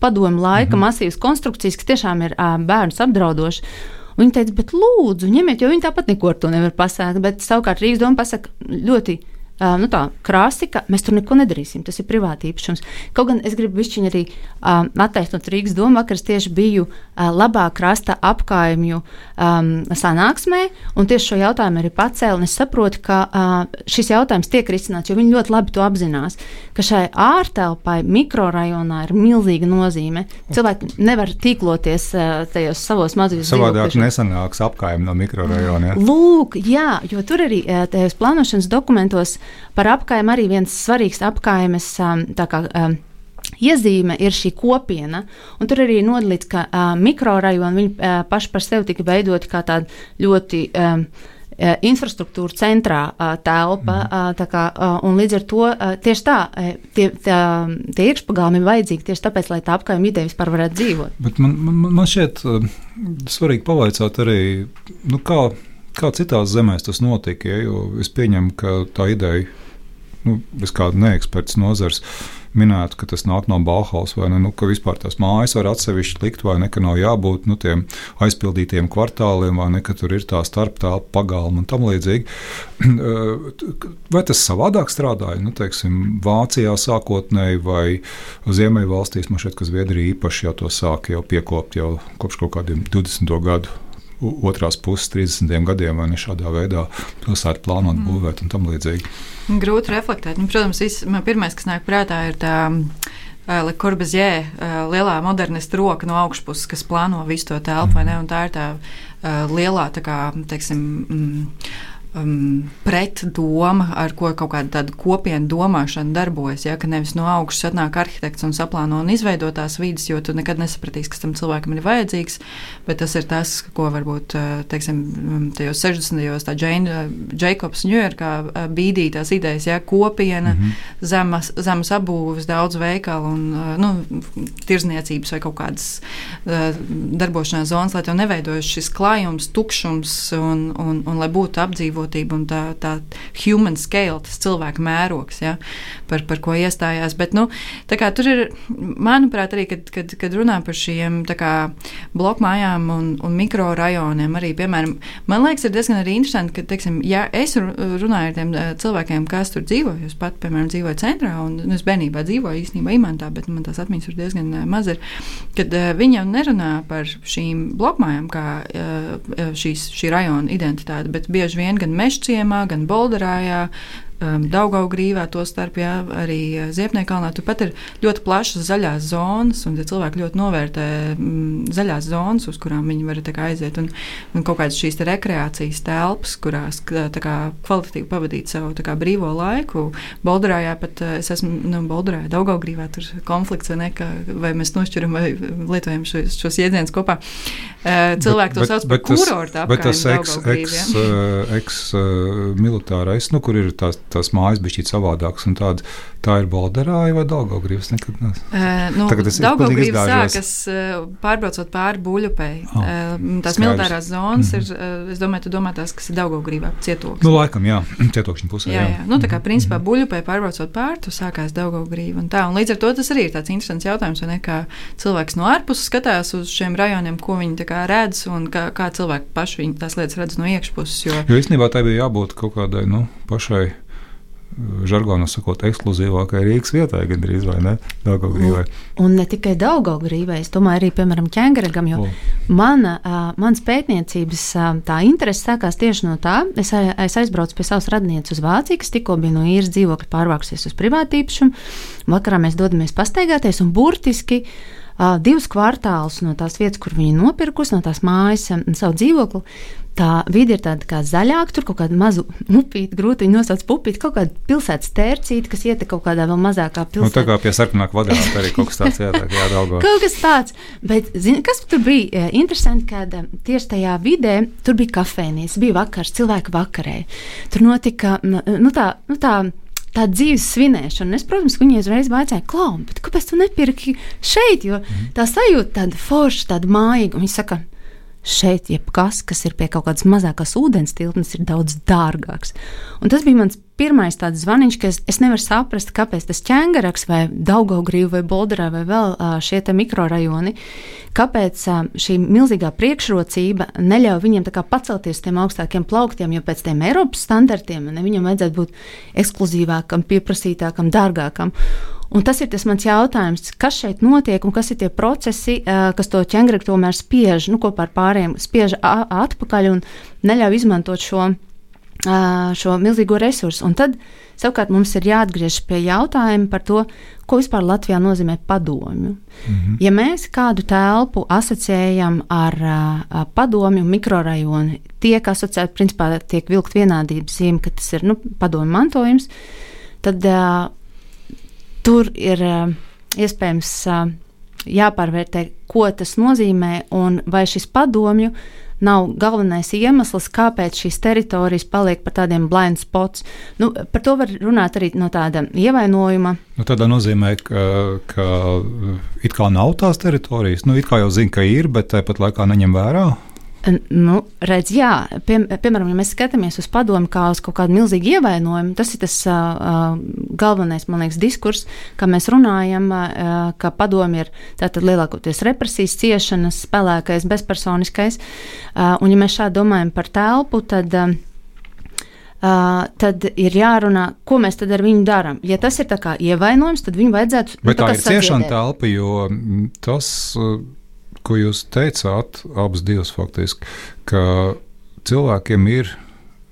padomu laika -hmm. masīvas konstrukcijas, kas tiešām ir bērnus apdraudošas. Viņa teica, bet lūdzu, ņemiet, jo viņi tāpat neko ar to nevar pasākt. Bet savukārt Rīgas doma pasaka ļoti Uh, nu tā, krāsi, ka mēs tur neko nedarīsim. Tas ir privāti īpašums. Kaut gan es gribu višķiņu arī uh, attaisnot Rīgas domu, vakar es tieši biju uh, labā krasta apkaimju um, sanāksmē, un tieši šo jautājumu arī pacēlu. Es saprotu, ka uh, šis jautājums tiek risināts, jo viņi ļoti labi to apzinās, ka šai ārtelpai mikrorajonā ir milzīga nozīme. Cilvēki nevar tīkloties uh, tajos savos mazajos Savādāk nesanāks apkaimju no mikrorajoniem. Lūk, jā, jo tur arī tajos plānošanas dokumentos Par apkaimē arī viens svarīgs apkaimes um, kā, um, iezīme ir šī kopiena. Tur arī nodalīts, ka uh, mikrorajoni uh, paši par sevi tika veidoti kā tādi ļoti. Um, uh, infrastruktūra centrā uh, telpa. Mm. Kā, uh, līdz ar to tieši tā, tie, tā, tie iekšpagalmi ir vajadzīgi tieši tāpēc, lai tā apgājuma ideja vispār varētu dzīvot. Bet man, man, man šķiet uh, svarīgi pavaicāt arī, nu, kā Kā citās zemēs tas notika? Ja, es pieņemu, ka tā ideja, nu, bez kāda neeksperts nozars, minētu, ka tas nāk no Bauhaus, vai ne, nu, ka vispār tās mājas var atsevišķi likt, vai ne, ka nav jābūt nu, tiem aizpildītiem kvartāliem, vai ne, ka tur ir tā starptāla pagalma un tam līdzīgi. vai tas savādāk strādāja? Nu, teiksim, Vācijā sākotnēji vai Ziemeļvalstīs, man šķiet, ka Zviedrija īpaši jau to sāka jau piekopt jau kopš kaut kādiem 20. gadu otrās puses 30 gadiem, vai ne šādā veidā pilsētu plānot, mm. būvēt un tam līdzīgi. Grūti reflektēt. Nu, protams, viss, man pirmais, kas nāk prātā, ir tā. Le Corbusier, lielā modernista roka no augšpuses, kas plāno visu to telpu, vai ne? Un tā ir tā lielā, tā kā, teiksim, mm, um, pretdoma, ar ko kaut kāda tāda kopiena domāšana darbojas. Ja, ka nevis no augšas atnāk arhitekts un saplāno un izveido tās vidas, jo tu nekad nesapratīsi, kas tam cilvēkam ir vajadzīgs. Bet tas ir tas, ko varbūt uh, teiksim, um, tajos 60. gados Jēkabs Ņujorkā uh, bīdīja tās idejas, ja kopiena, mm -hmm. zemes, zemes apbūves, daudz veikalu un uh, nu, tirzniecības vai kaut kādas darbošanās zonas, lai tev neveidojas šis klājums, tukšums un, un, un lai būtu apdzīvot apdzīvotība un tā, tā human scale, tas cilvēka mērogs, ja, par, par ko iestājās. Bet, nu, tur ir, manuprāt, arī, kad, kad, kad runā par šiem blokmājām un, un mikrorajoniem, arī, piemēram, man liekas, ir diezgan arī interesanti, ka, teiksim, ja es runāju ar tiem cilvēkiem, kas tur dzīvo, jūs pat, piemēram, dzīvoju centrā, un nu, es bērnībā dzīvoju īstenībā imantā, bet man tās atmiņas ir diezgan maz, ir, kad viņi jau nerunā par šīm blokmājām kā šīs, šī rajona identitāte, bet bieži vien gan gan Mešciemā, gan Bolderājā, um, Daugaugrīvā, to starp jā, arī uh, Ziepniekalnā. Turpat ir ļoti plašas zaļās zonas, un cilvēki ļoti novērtē mm, zaļās zonas, uz kurām viņi var aiziet. Un, un kaut kādas šīs rekreācijas telpas, kurās kā, kvalitatīvi pavadīt savu kā, brīvo laiku. Bolderājā pat uh, es esmu nu, Bolderājā, Daugaugrīvā, tur konflikts vai ne, ka, vai mēs nošķiram vai lietojam šos, šos jēdzienus kopā. Uh, cilvēki bet, to sauc par kurortu apkārt. Bet tas eks-militārais, eks, uh, nu, kur ir tās tās mājas bija šķiet savādākas. Tāda, tā ir Balderāja vai Daugaugrības? Nekad nes. Uh, nu, Tagad es Daugaugrības sākas uh, pārbraucot pāri Buļupei. Oh, uh, tās skaidrs. militārās zonas mm -hmm. ir, uh, es domāju, tu domā tās, kas ir Daugaugrībā cietoksnis. Nu, laikam, jā, cietokšņa pusē. Jā, jā. jā. Nu, tā kā principā mm -hmm. Buļupei pārbraucot pāri, tu sākās Daugaugrība un tā. Un līdz ar to tas arī ir tāds interesants jautājums, vai ne, kā cilvēks no ārpuses skatās uz šiem rajoniem, ko viņi redz un kā, kā cilvēki paši tās lietas redz no iekšpuses. Jo, jo īstenībā tā bija jābūt kaut kādai nu, pašai žargonā sakot, ekskluzīvākai Rīgas vietai, gandrīz vai ne? Daugaugrīvai. Un, un ne tikai Daugaugrīvai, es domāju, arī, piemēram, ķēngaragam, jo mana, mans pētniecības tā interese sākās tieši no tā, es, es aizbraucu pie savas radnieces uz Vāciju, kas tikko bija no īres dzīvokļa pārvākusies uz privātīpašumu, vakarā mēs dodamies pastaigāties un burtiski divus kvartālus no tās vietas, kur viņi nopirkusi, no tās mājas, savu dzīvokli, tā vide ir tāda kā zaļāka, tur kaut kāda maza upīte, grūti nosaukt pupīti, kaut kāda pilsētas tērcīte, kas iet kaut kādā vēl mazākā pilsētā. Nu, tā kā pie sarkanā kvadrāta arī kaut kas tāds jādara, kaut kas tāds, bet zini, kas tur bija interesanti, kad tieši tajā vidē tur bija kafēnijas, bija vakars, cilvēki vakarē. Tur notika, nu tā, nu tā tā dzīves svinēšana. Es, protams, viņai uzreiz vaicāju, Klau, kāpēc tu nepirki šeit? Jo mhm. tā sajūta tāda forša, tāda mājīga. Viņa saka, šeit jebkas, kas ir pie kaut kādas mazākas ūdens tilpnes, ir daudz dārgāks. Un tas bija mans pirmais tāds zvaniņš, ka es, es nevaru saprast, kāpēc tas ķēngaraks vai Daugaugrīva vai Bolderā vai vēl šie mikrorajoni, kāpēc šī milzīgā priekšrocība neļauj viņiem pacelties tiem augstākiem plauktiem, jo pēc tiem Eiropas standartiem ne, viņam vajadzētu būt ekskluzīvākam, pieprasītākam, dārgākam. Un tas ir tas mans jautājums, kas šeit notiek un kas ir tie procesi, kas to ķēngari tomēr spiež, nu, kopā ar pārējiem, spiež atpakaļ un neļauj izmantot šo, šo milzīgo resursu. Un tad savukārt mums ir jāatgriežas pie jautājuma par to, ko vispār Latvijā nozīmē padomju. -hmm. Ja mēs kādu telpu asociējam ar uh, padomju mikrorajonu, tiek asociēta, principā tiek vilkt vienādības zīme, ka tas ir nu, padomju mantojums, tad uh, tur ir uh, iespējams uh, jāpārvērtē, ko tas nozīmē un vai šis padomju nav galvenais iemesls, kāpēc šīs teritorijas paliek par tādiem blind spots. Nu, par to var runāt arī no tāda ievainojuma. Nu, tādā nozīmē, ka, ka it kā nav tās teritorijas, nu, it kā jau zina, ka ir, bet tāpat laikā neņem vērā. Nu, redz, jā, pie, piemēram, ja mēs skatāmies uz padomu kā uz kaut kādu milzīgu ievainojumu, tas ir tas uh, galvenais, man liekas, diskurs, kā mēs runājam, uh, ka padomu ir tātad lielākoties represijas ciešanas, spēlēkais, bezpersoniskais. Uh, un ja mēs šādi domājam par telpu, tad. Uh, Uh, tad ir jārunā, ko mēs tad ar viņu darām. Ja tas ir ievainojums, tad viņu vajadzētu. Bet nu, tā, tā ir ciešana telpa, jo tas. Uh, ko jūs teicāt, abas divas faktiski, ka cilvēkiem ir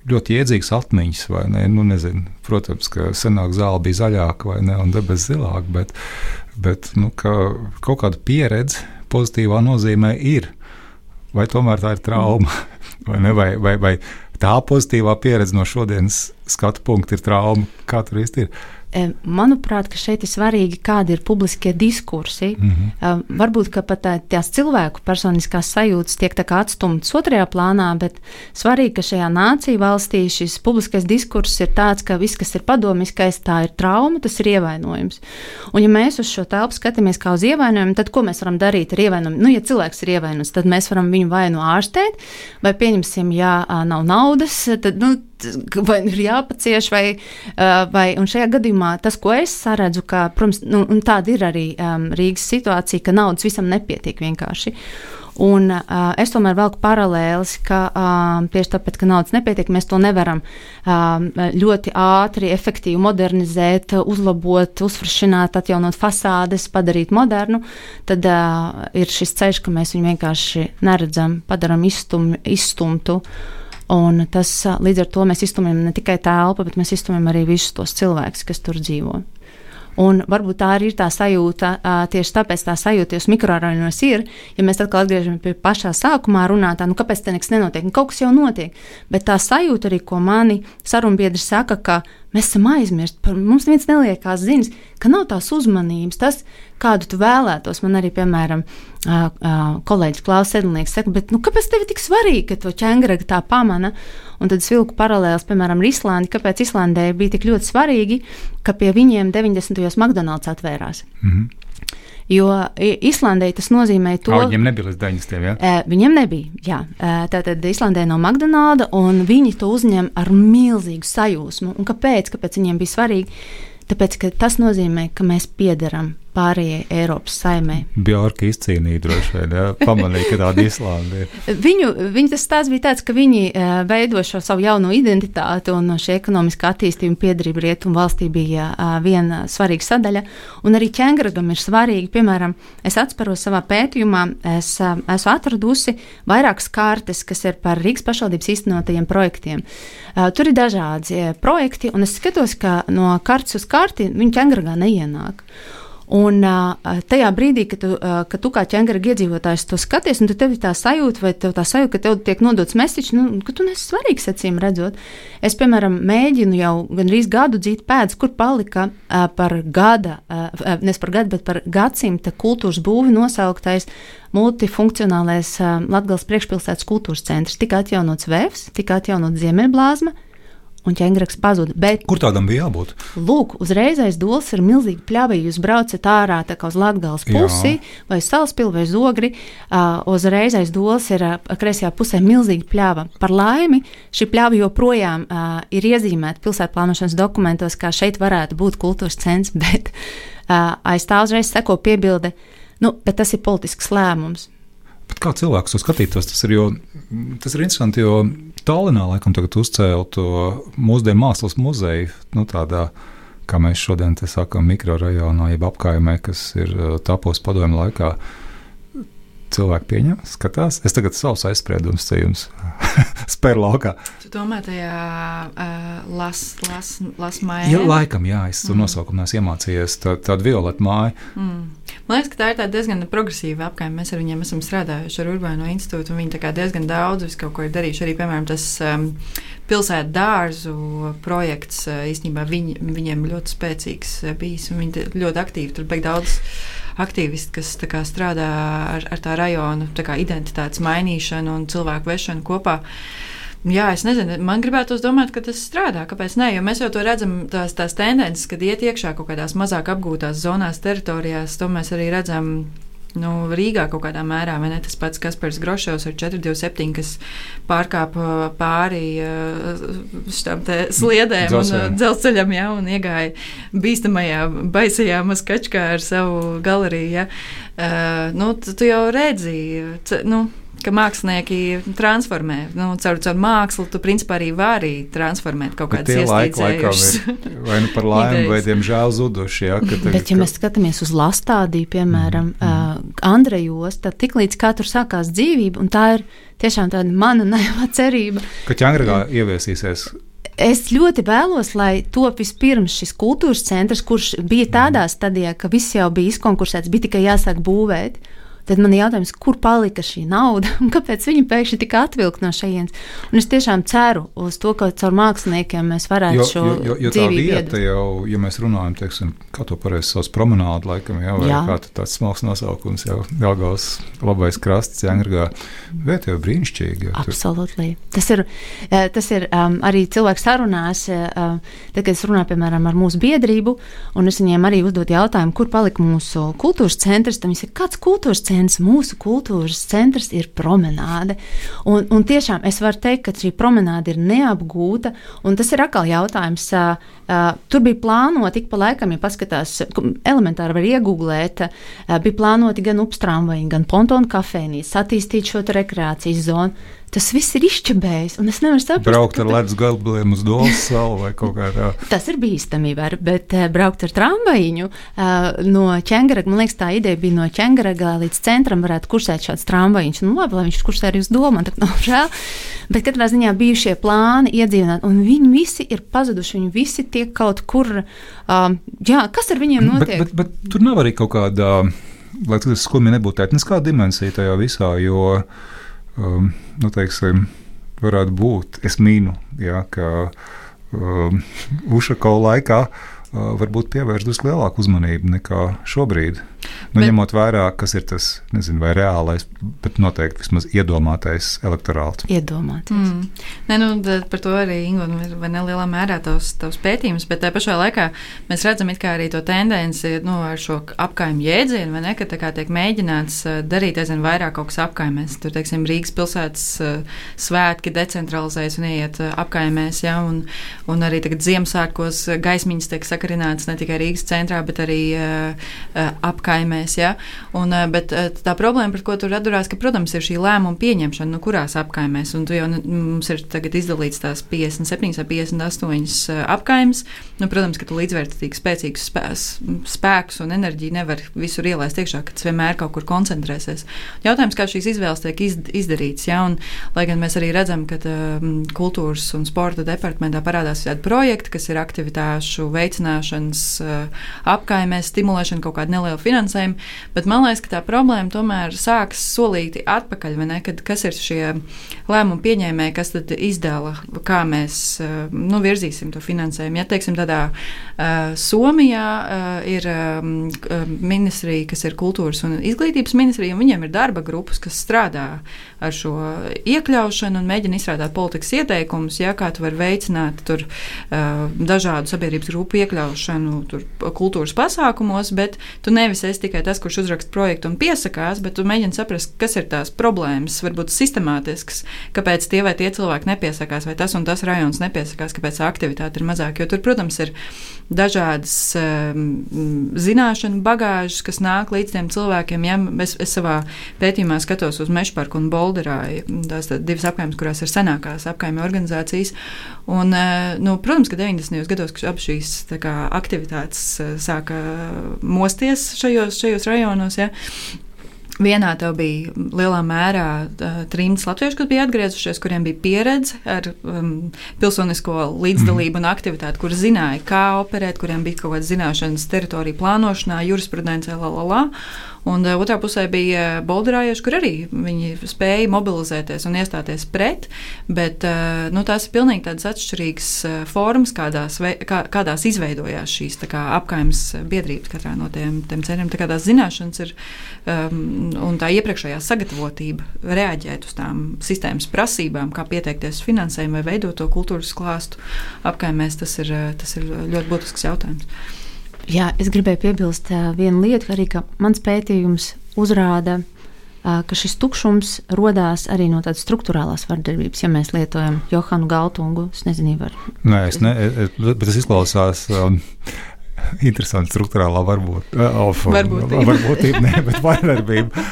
ļoti iedzīgas atmiņas, vai ne? Nu, nezinu, protams, ka senāk zāle bija zaļāka vai ne, un debesis zilāka, bet, bet nu, ka kaut kāda pieredze pozitīvā nozīmē ir. Vai tomēr tā ir trauma? Vai, ne, vai, vai, vai tā pozitīvā pieredze no šodienas skatu punkta ir trauma? Kā tur īsti ir? Manuprāt, šeit ir svarīgi, kādi ir publiskie diskursi. Mm -hmm. Varbūt pat tās cilvēku personiskās sajūtas tiek atstumtas otrajā plānā, bet svarīgi, ka šajā nāciju valstī šis publiskais diskurss ir tāds, ka viss, kas ir padomiskais, tā ir trauma, tas ir ievainojums. Un, ja mēs uz šo telpu skatāmies kā uz ievainojumu, tad ko mēs varam darīt ar ievainojumu? Nu, ja cilvēks ir ievainojams, tad mēs varam viņu vai nu ārstēt, vai pieņemsim, ja nav naudas, tad nu, vai ir jāpacieš, vai, vai šajā gadījumā tas, ko es saredzu, ka, protams, nu, tāda ir arī um, Rīgas situācija, ka naudas visam nepietiek vienkārši. Un, uh, es tomēr velku paralēlis, ka uh, tieši tāpēc, ka naudas nepietiek, mēs to nevaram uh, ļoti ātri, efektīvi modernizēt, uzlabot, uzfrišināt, atjaunot fasādes, padarīt modernu. Tad uh, ir šis ceļš, ka mēs viņu vienkārši neredzam, padaram izstum, izstumtu. Un tas līdz ar to mēs iztumjam ne tikai telpu, bet mēs iztumjam arī visus tos cilvēkus, kas tur dzīvo. Un varbūt tā arī ir tā sajūta, tieši tāpēc tā sajūta jūs mikrorajonos ir, ja mēs atkal atgriežamies pie pašā sākumā runātā, nu kāpēc te nekas nenotiek, nu kaut kas jau notiek, bet tā sajūta arī, ko mani sarunbiedri saka, ka mēs esam aizmirsti, par mums neviens neliekās ziņas, ka nav tās uzmanības, tas, kādu tu vēlētos. Man arī, piemēram, kolēģis Klaus Edlnieks saka, bet nu, kāpēc tev ir tik svarīgi, ka to ķēngraga tā pamana? Un tad es vilku paralēlus, piemēram, ar Islandi, kāpēc Islandē bija tik ļoti svarīgi, ka pie viņiem 90. gados McDonald's atvērās. Mm -hmm. Jo Islandē tas nozīmē to, ka viņiem nebija līdz 90. Ja? Viņiem nebija. Jā. Tātad Islandē no McDonald's, un viņi to uzņem ar milzīgu sajūsmu. Un kāpēc? Kāpēc viņiem bija svarīgi? Tāpēc tas nozīmē, ka mēs piederam pārējai Eiropas saimē. Bjorka izcīnīja droši vien, ja? pamanīja, ka tāda Islanda ir. Viņu, viņu tas stāsts bija tāds, ka viņi uh, veido šo savu jauno identitāti un šī ekonomiskā attīstība piedarība rietumu valstī bija uh, viena svarīga sadaļa. Un arī ķēngragam ir svarīgi, piemēram, es atspēros savā pētījumā, es uh, esmu atradusi vairākas kartes, kas ir par Rīgas pašvaldības īstenotajiem projektiem. Tur ir dažādi projekti, un es skatos, ka no kartes uz karti viņi ķēngragā neienāk. Un uh, tajā brīdī, kad tu, uh, kad tu kā ķēngara iedzīvotājs to skaties, un tev ir tā sajūta, vai tev tā sajūta, ka tev tiek nodots mesiķis, nu, ka tu nesi svarīgs, acīm redzot. Es, piemēram, mēģinu jau gandrīz gadu dzīt pēdas, kur palika uh, par gada, uh, nevis par gadu, bet par gadsimta kultūras būvi nosauktais multifunkcionālais uh, Latgales priekšpilsētas kultūras centrs. Tika atjaunots vēvs, tika atjaunots ziemeļblāzma un ķēngraks pazuda. Bet, Kur tādam bija jābūt? Lūk, uzreiz aiz dolas ir milzīgi pļavi. Jūs braucat ārā uz Latvijas pusi, Jā. vai salaspili, vai zogri. Uh, uzreiz aiz dolas ir uh, kreisajā pusē milzīga pļava. Par laimi, šī pļava joprojām uh, ir iezīmēta pilsētplānošanas dokumentos, kā šeit varētu būt kultūras centrs, bet uh, aiz tā uzreiz seko piebilde, nu, bet tas ir politisks lēmums. Bet kā cilvēks to skatītos, tas ir, jo, tas ir interesanti, jo Tallinā laikam tagad uzcēla to mūsdienu mākslas muzeju, nu tādā, kā mēs šodien te sakām, mikrorajonā, jeb apkaimē, kas ir uh, tapos padomju laikā. Cilvēki pieņem, skatās. Es tagad savus aizspriedumus jums spēru laukā. Tu domā, tajā uh, las, las, las? Ja, laikam, jā, es tur mm. nosaukumu neesmu iemācījies. Tā, tāda violeta māja. Mm. Man liekas, ka tā ir diezgan progresīva apkaime. Mēs ar viņiem esam strādājuši ar Urbāno institūtu, un viņi diezgan daudz kaut ko ir darījuši. Arī, piemēram, tas um, pilsētu dārzu projekts īstenībā viņi, viņiem ļoti spēcīgs bijis, un viņi ļoti aktīvi tur beig daudz aktīvisti, kas kā, strādā ar, ar tā rajona tā kā, identitātes mainīšanu un cilvēku vešanu kopā. Jā, es nezinu, man gribētu domāt, ka tas strādā. Kāpēc ne? Jo mēs jau to redzam, tās, tās tendences, kad iet iekšā kaut kādās mazāk apgūtās zonās, teritorijās, to mēs arī redzam nu, Rīgā kaut kādā mērā, vai ne? Tas pats Kaspars Grošovs ar 427, kas pārkāpa pāri šām sliedēm Dzelzceļam. un dzelzceļam, ja, un iegāja bīstamajā, baisajā maskačkā ar savu galeriju. Ja. Uh, nu, tu, jau redzi, nu, ka mākslinieki transformē. Nu, caur, caur mākslu tu principā arī vari transformēt kaut kādas ir vai nu par laimi, vai diemžēl zuduši. Ja, ka tagad, Bet, ja mēs skatāmies uz lastādiju, piemēram, mm. uh, Andrejos, tad tiklīdz kā tur sākās dzīvība, un tā ir tiešām tāda mana naivā cerība. ka ķēngragā ieviesīsies Es ļoti vēlos, lai top vispirms šis kultūras centrs, kurš bija tādā stadijā, ka viss jau bija izkonkursēts, bija tikai jāsāk būvēt. Tad man ir jautājums, kur palika šī nauda un kāpēc viņi pēkšņi tika atvilkt no šejienes. Un es tiešām ceru uz to, ka caur māksliniekiem mēs varētu Jo, šo jo, jo, jo tā vieta jau, ja mēs runājam, teiksim, kā to pareizi sauc, promenāde, laikam, jā, vai Jā. kā tāds smalks nosaukums, jau Jelgavas labais krasts, Jēngragā, vieta jau brīnišķīga. Absolūti. Tas ir, eh, tas ir um, arī cilvēks sarunās, eh, um, tad, kad es runāju, piemēram, ar mūsu biedrību, un es viņiem arī uzdodu jautājumu, kur palika mūsu kultūras centrs, tad viņi saka, kāds kultūras centrs? Mūsu kultūras centrs ir promenāde. Un, un tiešām es varu teikt, ka šī promenāde ir neapgūta, un tas ir atkal jautājums. Tur bija plānoti, ik pa laikam, ja paskatās, elementāri var iegūglēt, bija plānoti gan upstrāmvaini, gan pontonu kafejnīcas, attīstīt šo rekreācijas zonu. Tas viss ir izčabējis, un es nevaru saprast, Braukt ar kāpēc. ledus galbliem uz Dolas salu vai kaut kādā. Tas ir bīstami, var, bet uh, braukt ar tramvajiņu uh, no ķēngaraga, man liekas, tā ideja bija no ķēngaraga līdz centram varētu kursēt šāds tramvajiņš. Nu, labi, lai viņš kursē arī uz domu, man tā nav žēl. Bet katrā ziņā bija šie plāni iedzīvināt, un viņi visi ir pazuduši. Viņi visi tiek kaut kur. Um, jā, kas ar viņiem Bet, notiek? bet, bet tur nav arī kaut kāda, lai tas skumji nebūtu etniskā dimensija tajā visā, jo, um, nu, teiksim, varētu būt, es mīnu, jā, ka um, Ušako laikā uh, varbūt pievērst drusku lielāku uzmanību nekā šobrīd. Nu, Bet- ņemot vērā, kas ir tas, nezinu, vai reālais, bet noteikti vismaz iedomātais elektorāts. Iedomāties. Mm. Nē, nu, par to arī Ingūna ir vai ne lielā mērā tavs, tavs pētījums, bet tajā pašā laikā mēs redzam it kā arī to tendenci nu, ar šo apkaimu jēdzienu, vai ne, ka tā kā tiek mēģināts darīt aizvien vairāk kaut kas apkaimēs. Tur, teiksim, Rīgas pilsētas svētki decentralizējas un ieiet apkaimēs, ja, un, un arī tagad Ziemassvētkos gaismiņas tiek sakarināts ne tikai Rīgas centrā, bet arī uh, apkaimēs. Ja? Un, eh, bet eh, tā problēma, par ko tur atdurās, ka, protams, ir šī lēmuma pieņemšana, nu, kurās apkaimēs. Un jau nu, mums ir izdalīts tās 57 vai 58 apkaimes. Nu, protams, ka tu līdzvērtīgi spēcīgus spēs, spēkus un enerģiju nevar visur ielaist iekšā, ka tas vienmēr kaut kur koncentrēsies. Jautājums, kā šīs izvēles tiek izd izdarītas. Ja? Un, lai gan mēs arī redzam, ka um, kultūras un sporta departamentā parādās tādi projekti, kas ir aktivitāšu veicināšanas apkaimēs, stimulēšana, kaut kāda neliela finansējuma, bet man liekas, ka tā problēma tomēr sākas solīti atpakaļ, ne? Kad, kas ir šie lēmumu pieņēmēji, kas tad izdala, kā mēs uh, nu, virzīsim to finansējumu. Ja, teiksim, tādā uh, Somijā uh, ir um, ministrija, kas ir kultūras un izglītības ministrija, un viņiem ir darba grupas, kas strādā ar šo iekļaušanu un mēģina izstrādāt politikas ieteikumus, ja, kā tu vari veicināt tur, uh, dažādu sabiedrības grupu iekļaušanu tur, kultūras pasākumos, bet tu nevis esi tikai tas, kurš uzraksta projektu un piesakās, bet tu mēģini saprast, kas ir tās problēmas, varbūt sistemātiskas, kāpēc tie vai tie cilvēki nepiesakās, vai tas un tas rajons nepiesakās, kāpēc aktivitāte ir mazāk. Jo tur, protams, ir dažādas um, zināšanu bagāžas, kas nāk līdz tiem cilvēkiem. Ja es, es savā pētījumā skatos uz Meža parku un Bolderā, tās tā, divas apgājumas, kurās ir senākās apgājuma organizācijas. Un, uh, nu, protams, ka 90. gados, abas šīs kā, aktivitātes uh, sāka mosties šajos, šajos rajonos, ja, Vienā tev bija lielā mērā trījus latvieši, kas bija atgriezušies, kuriem bija pieredze ar um, pilsonisko līdzdalību un aktivitāti, kur zināja, kā operēt, kuriem bija kaut kādas zināšanas teritoriju plānošanā, jurisprudencē, la, la, la. Un uh, otrā pusē bija bolderājieši, kur arī viņi spēja mobilizēties un iestāties pret, bet uh, nu, tās ir pilnīgi tādas atšķirīgas uh, formas, kādās, kā, kādās izveidojās šīs kā, apkaimes biedrības katrā no tiem, tiem centriem. Tā kā tās zināšanas ir um, un tā iepriekšējā sagatavotība reaģēt uz tām sistēmas prasībām, kā pieteikties finansējumu vai veidot to kultūras klāstu apkaimēs, tas ir, tas ir ļoti būtisks jautājums. Jā, es gribēju piebilst vienu lietu, arī ka mans pētījums uzrāda, ka šis tukšums radās arī no tādas struktūrālās vardarbības. Ja mēs lietojam Johanu Galtungu, es nezinu, var. Nē, es ne, bet tas izklausās. Um, Interesanti, struktūrālā varbūt, of, varbūtība. varbūtība, nē, bet vardarbība.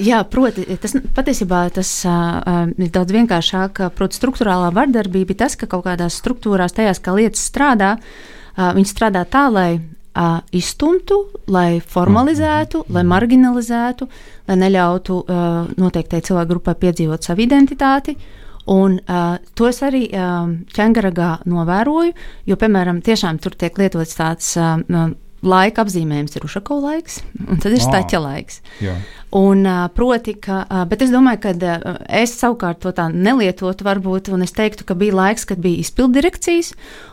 Jā, proti, tas patiesībā tas uh, ir daudz vienkāršāk. Proti, struktūrālā vardarbība ir tas, ka kaut kādās struktūrās, tajās kā lietas strādā, uh, viņi strādā tā, lai uh, izstumtu, lai formalizētu, mm. lai marginalizētu, lai neļautu uh, noteiktai cilvēku grupai piedzīvot savu identitāti. Un, uh, to es arī uh, ķēngaragā novēroju, jo, piemēram, tiešām tur tiek lietots tāds uh, laika apzīmējums, ir Ušakova laiks, un tad ir staķa laiks. Jā. Un, proti, ka, bet es domāju, ka es savukārt to tā nelietotu, varbūt, un es teiktu, ka bija laiks, kad bija izpildu direkcijas,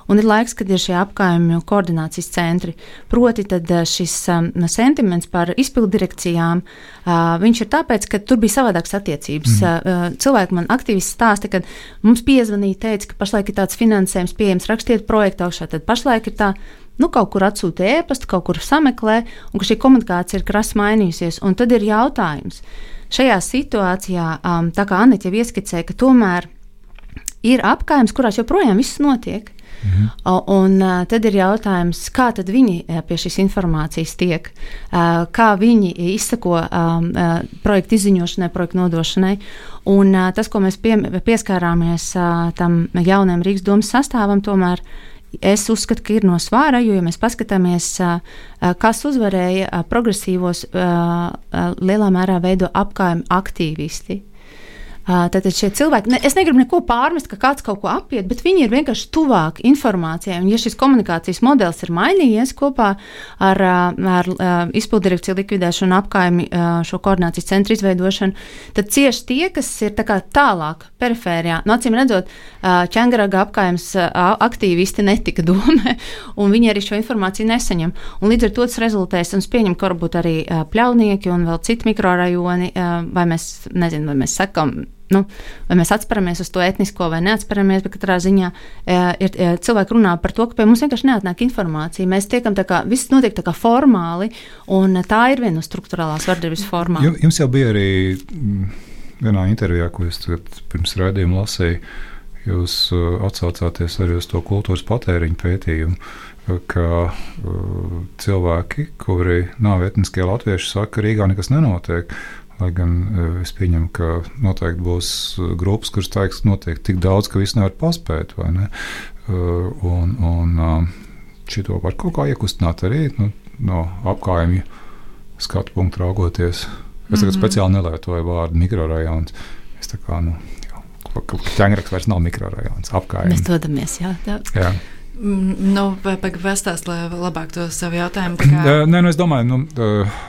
un ir laiks, kad ir šie apgājumi koordinācijas centri. Proti, tad šis sentiments par izpildu direkcijām, viņš ir tāpēc, ka tur bija savādākas attiecības. Mm. Cilvēki man aktīvisti stāsta, ka mums piezvanīja, teica, ka pašlaik ir tāds finansējums pieejams, rakstiet projektu augšā, tad pašlaik ir tā nu, kaut kur atsūta ēpastu, kaut kur sameklē, un ka šī komunikācija ir krasi mainījusies. Un tad ir jautājums. Šajā situācijā, um, tā kā Anita jau ieskicēja, ka tomēr ir apgājums, kurās joprojām viss notiek. Mhm. Un uh, tad ir jautājums, kā viņi pie šīs informācijas tiek, uh, kā viņi izsako um, uh, projektu izziņošanai, projektu nodošanai. Un uh, tas, ko mēs pie, pieskārāmies uh, tam jaunajam Rīgas domas sastāvam, tomēr Es uzskatu, ka ir no svāra, jo, ja mēs paskatāmies, kas uzvarēja progresīvos, lielā mērā veido apgājumu aktīvisti. Tātad šie cilvēki, ne, es negribu neko pārmest, ka kāds kaut ko apiet, bet viņi ir vienkārši tuvāk informācijai. Un, ja šis komunikācijas modelis ir mainījies kopā ar, ar, ar izpildirekciju likvidēšanu, apkaimi šo koordinācijas centru izveidošanu, tad cieši tie, kas ir tā tālāk, perifērijā. No nu, acīm redzot, ķēngaraga apkaimes aktīvisti netika domē, un viņi arī šo informāciju nesaņem. Un līdz ar to tas rezultēs, un es pieņemu, ka varbūt arī pļaunieki un vēl citi mikrorajoni, vai mēs, nezinu, vai mēs sakam, nu, vai mēs atsperamies uz to etnisko vai neatsperamies, bet katrā ziņā e, ir, e, cilvēki runā par to, ka pie mums vienkārši neatnāk informācija. Mēs tiekam tā kā viss notiek tā kā formāli, un tā ir viena no struktūrālās vardarbības formām. Jums jau bija arī vienā intervijā, ko es pirms raidījuma lasīju, jūs e, atsaucāties arī uz to kultūras patēriņu pētījumu. Ka uh, cilvēki, kuri nav etniskie latvieši, saka, ka Rīgā nekas nenotiek. Lai gan e, es pieņemu, ka noteikti būs e, grupas, kuras teiks, noteikti tik daudz, ka viss nevar paspēt. Ne? E, un, un šito var kaut kā iekustināt arī nu, no apgājuma skatu punktu raugoties. Es tagad mm -hmm. speciāli nelietoju vārdu mikrorajons. Es tā kā, nu, ķēngraks vairs nav mikrorajons, apgājums. Mēs dodamies, jā. jā. jā. Mm, nu, vai pastāstīt, lai labāk to savu jautājumu? Kā... Nē, nu, es domāju, nu,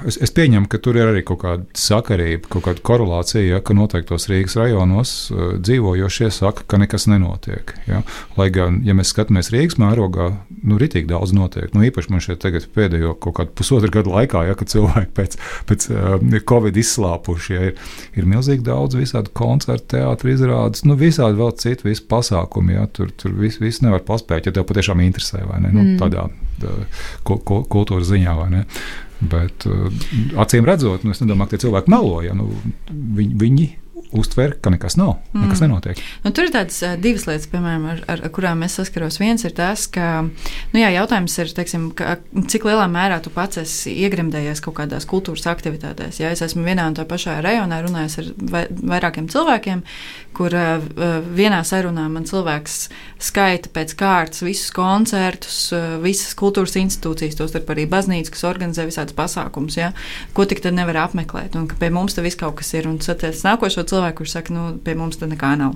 es, es pieņemu, ka tur ir arī kaut kāda sakarība, kaut kāda korelācija, ja, ka noteiktos Rīgas rajonos dzīvojošie saka, ka nekas nenotiek. Ja. Lai gan, ja mēs skatāmies Rīgas mērogā, nu, ritīgi daudz notiek. Nu, īpaši man šeit tagad pēdējo kaut kādu pusotru gadu laikā, ja, kad cilvēki pēc, pēc Covid izslāpuši, ja, ir, ir milzīgi daudz visādi koncertu, teātris, izrādes, nu, visādi vēl citu pasākumu. Ja, tur tur viss vis nevar paspēt. Ja tiešām interesē, vai ne? Nu, mm. Tādā ku, ku, kultūras ziņā, vai ne? Bet acīm redzot, nu, es nedomāju, ka tie cilvēki melo. Ja, nu, viņi, viņi uztver, ka nekas nav, mm. nekas nenotiek. Nu, tur ir tādas divas lietas, piemēram, ar, ar, ar kurām es saskaros. Viens ir tas, ka nu, jā, jautājums ir, teiksim, ka, cik lielā mērā tu pats esi iegremdējies kaut kādās kultūras aktivitātēs. Ja es esmu vienā un tā pašā rajonā runājis ar vairākiem cilvēkiem, kur uh, vienā sarunā man cilvēks skaita pēc kārtas visus koncertus, uh, visas kultūras institūcijas, tostarp arī baznīcas, kas organizē visādus pasākumus, ja, ko tik tad nevar apmeklēt, un ka pie mums te viss kaut kas ir. Un tas nākošo cilvēku cilvēki, kurš saka, nu, pie mums tā nekā nav.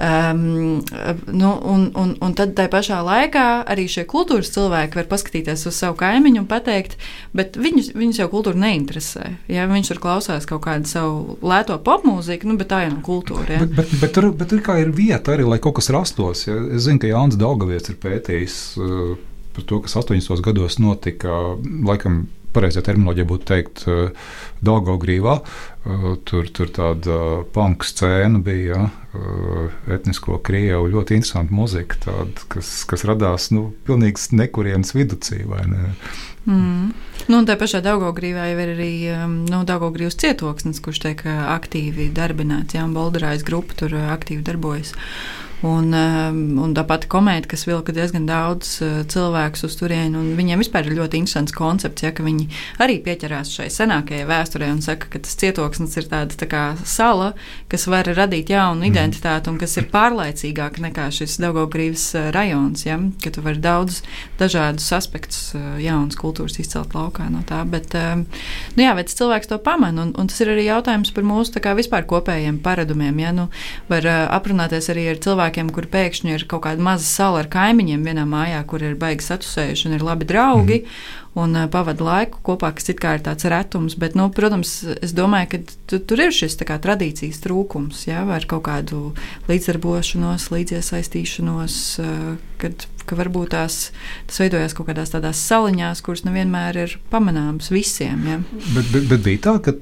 Um, nu, un, un, un tad tā pašā laikā arī šie kultūras cilvēki var paskatīties uz savu kaimiņu un pateikt, bet viņus, viņus jau kultūra neinteresē. Ja viņš tur klausās kaut kādu savu lēto popmūziku, nu, bet tā jau nav kultūra. Ja? Bet, bet, bet, tur, bet tur kā ir vieta arī, lai kaut kas rastos. Ja? Es zinu, ka Jānis Daugaviets ir pētījis. Uh, par to, kas 80. gados notika, laikam pareizā terminoloģija būtu teikt, Dogogrīvā. Uh, tur, tur tāda uh, punk scēna bija, ja, uh, etnisko krievu, ļoti interesanta muzika, tāda, kas, kas radās nu, pilnīgs nekurienes viducī. Ne? Mm. Nu, un tā pašā Daugaugrīvā jau ir arī nu, Daugaugrības cietoksnis, kurš tiek aktīvi darbināts. Jā, Bolderājas grupa tur aktīvi darbojas. Un, um, un tā pati komēdija, kas vilka diezgan daudz uh, cilvēku uz turieni, un viņiem vispār ir ļoti interesants koncepts, ja, ka viņi arī pieķerās šai senākajai vēsturē un saka, ka tas cietoksnis ir tāda tā kā sala, kas var radīt jaunu mm. identitāti un kas ir pārlaicīgāka nekā šis Daugaugrības uh, rajons, ja, ka tu vari daudz dažādus aspektus uh, jaunas kultūras izcelt laukā no tā. Bet, um, nu jā, tas cilvēks to pamana, un, un tas ir arī jautājums par mūsu kā, vispār kopējiem paradumiem. Ja, nu, var aprunāties arī ar cilvēkiem, cilvēkiem, kur pēkšņi ir kaut kāda maza sala ar kaimiņiem vienā mājā, kur ir baigi satusējuši un ir labi draugi. Mm. Un pavada laiku kopā, kas it kā ir tāds retums. Bet, nu, protams, es domāju, ka tu, tur ir šis kā, tradīcijas trūkums, ja, vai kaut kādu līdzdarbošanos, līdziesaistīšanos, kad ka varbūt tās, tas veidojās kaut kādās tādās saliņās, kuras nevienmēr ir pamanāmas visiem. Ja. Bet, bet, bet bija tā, ka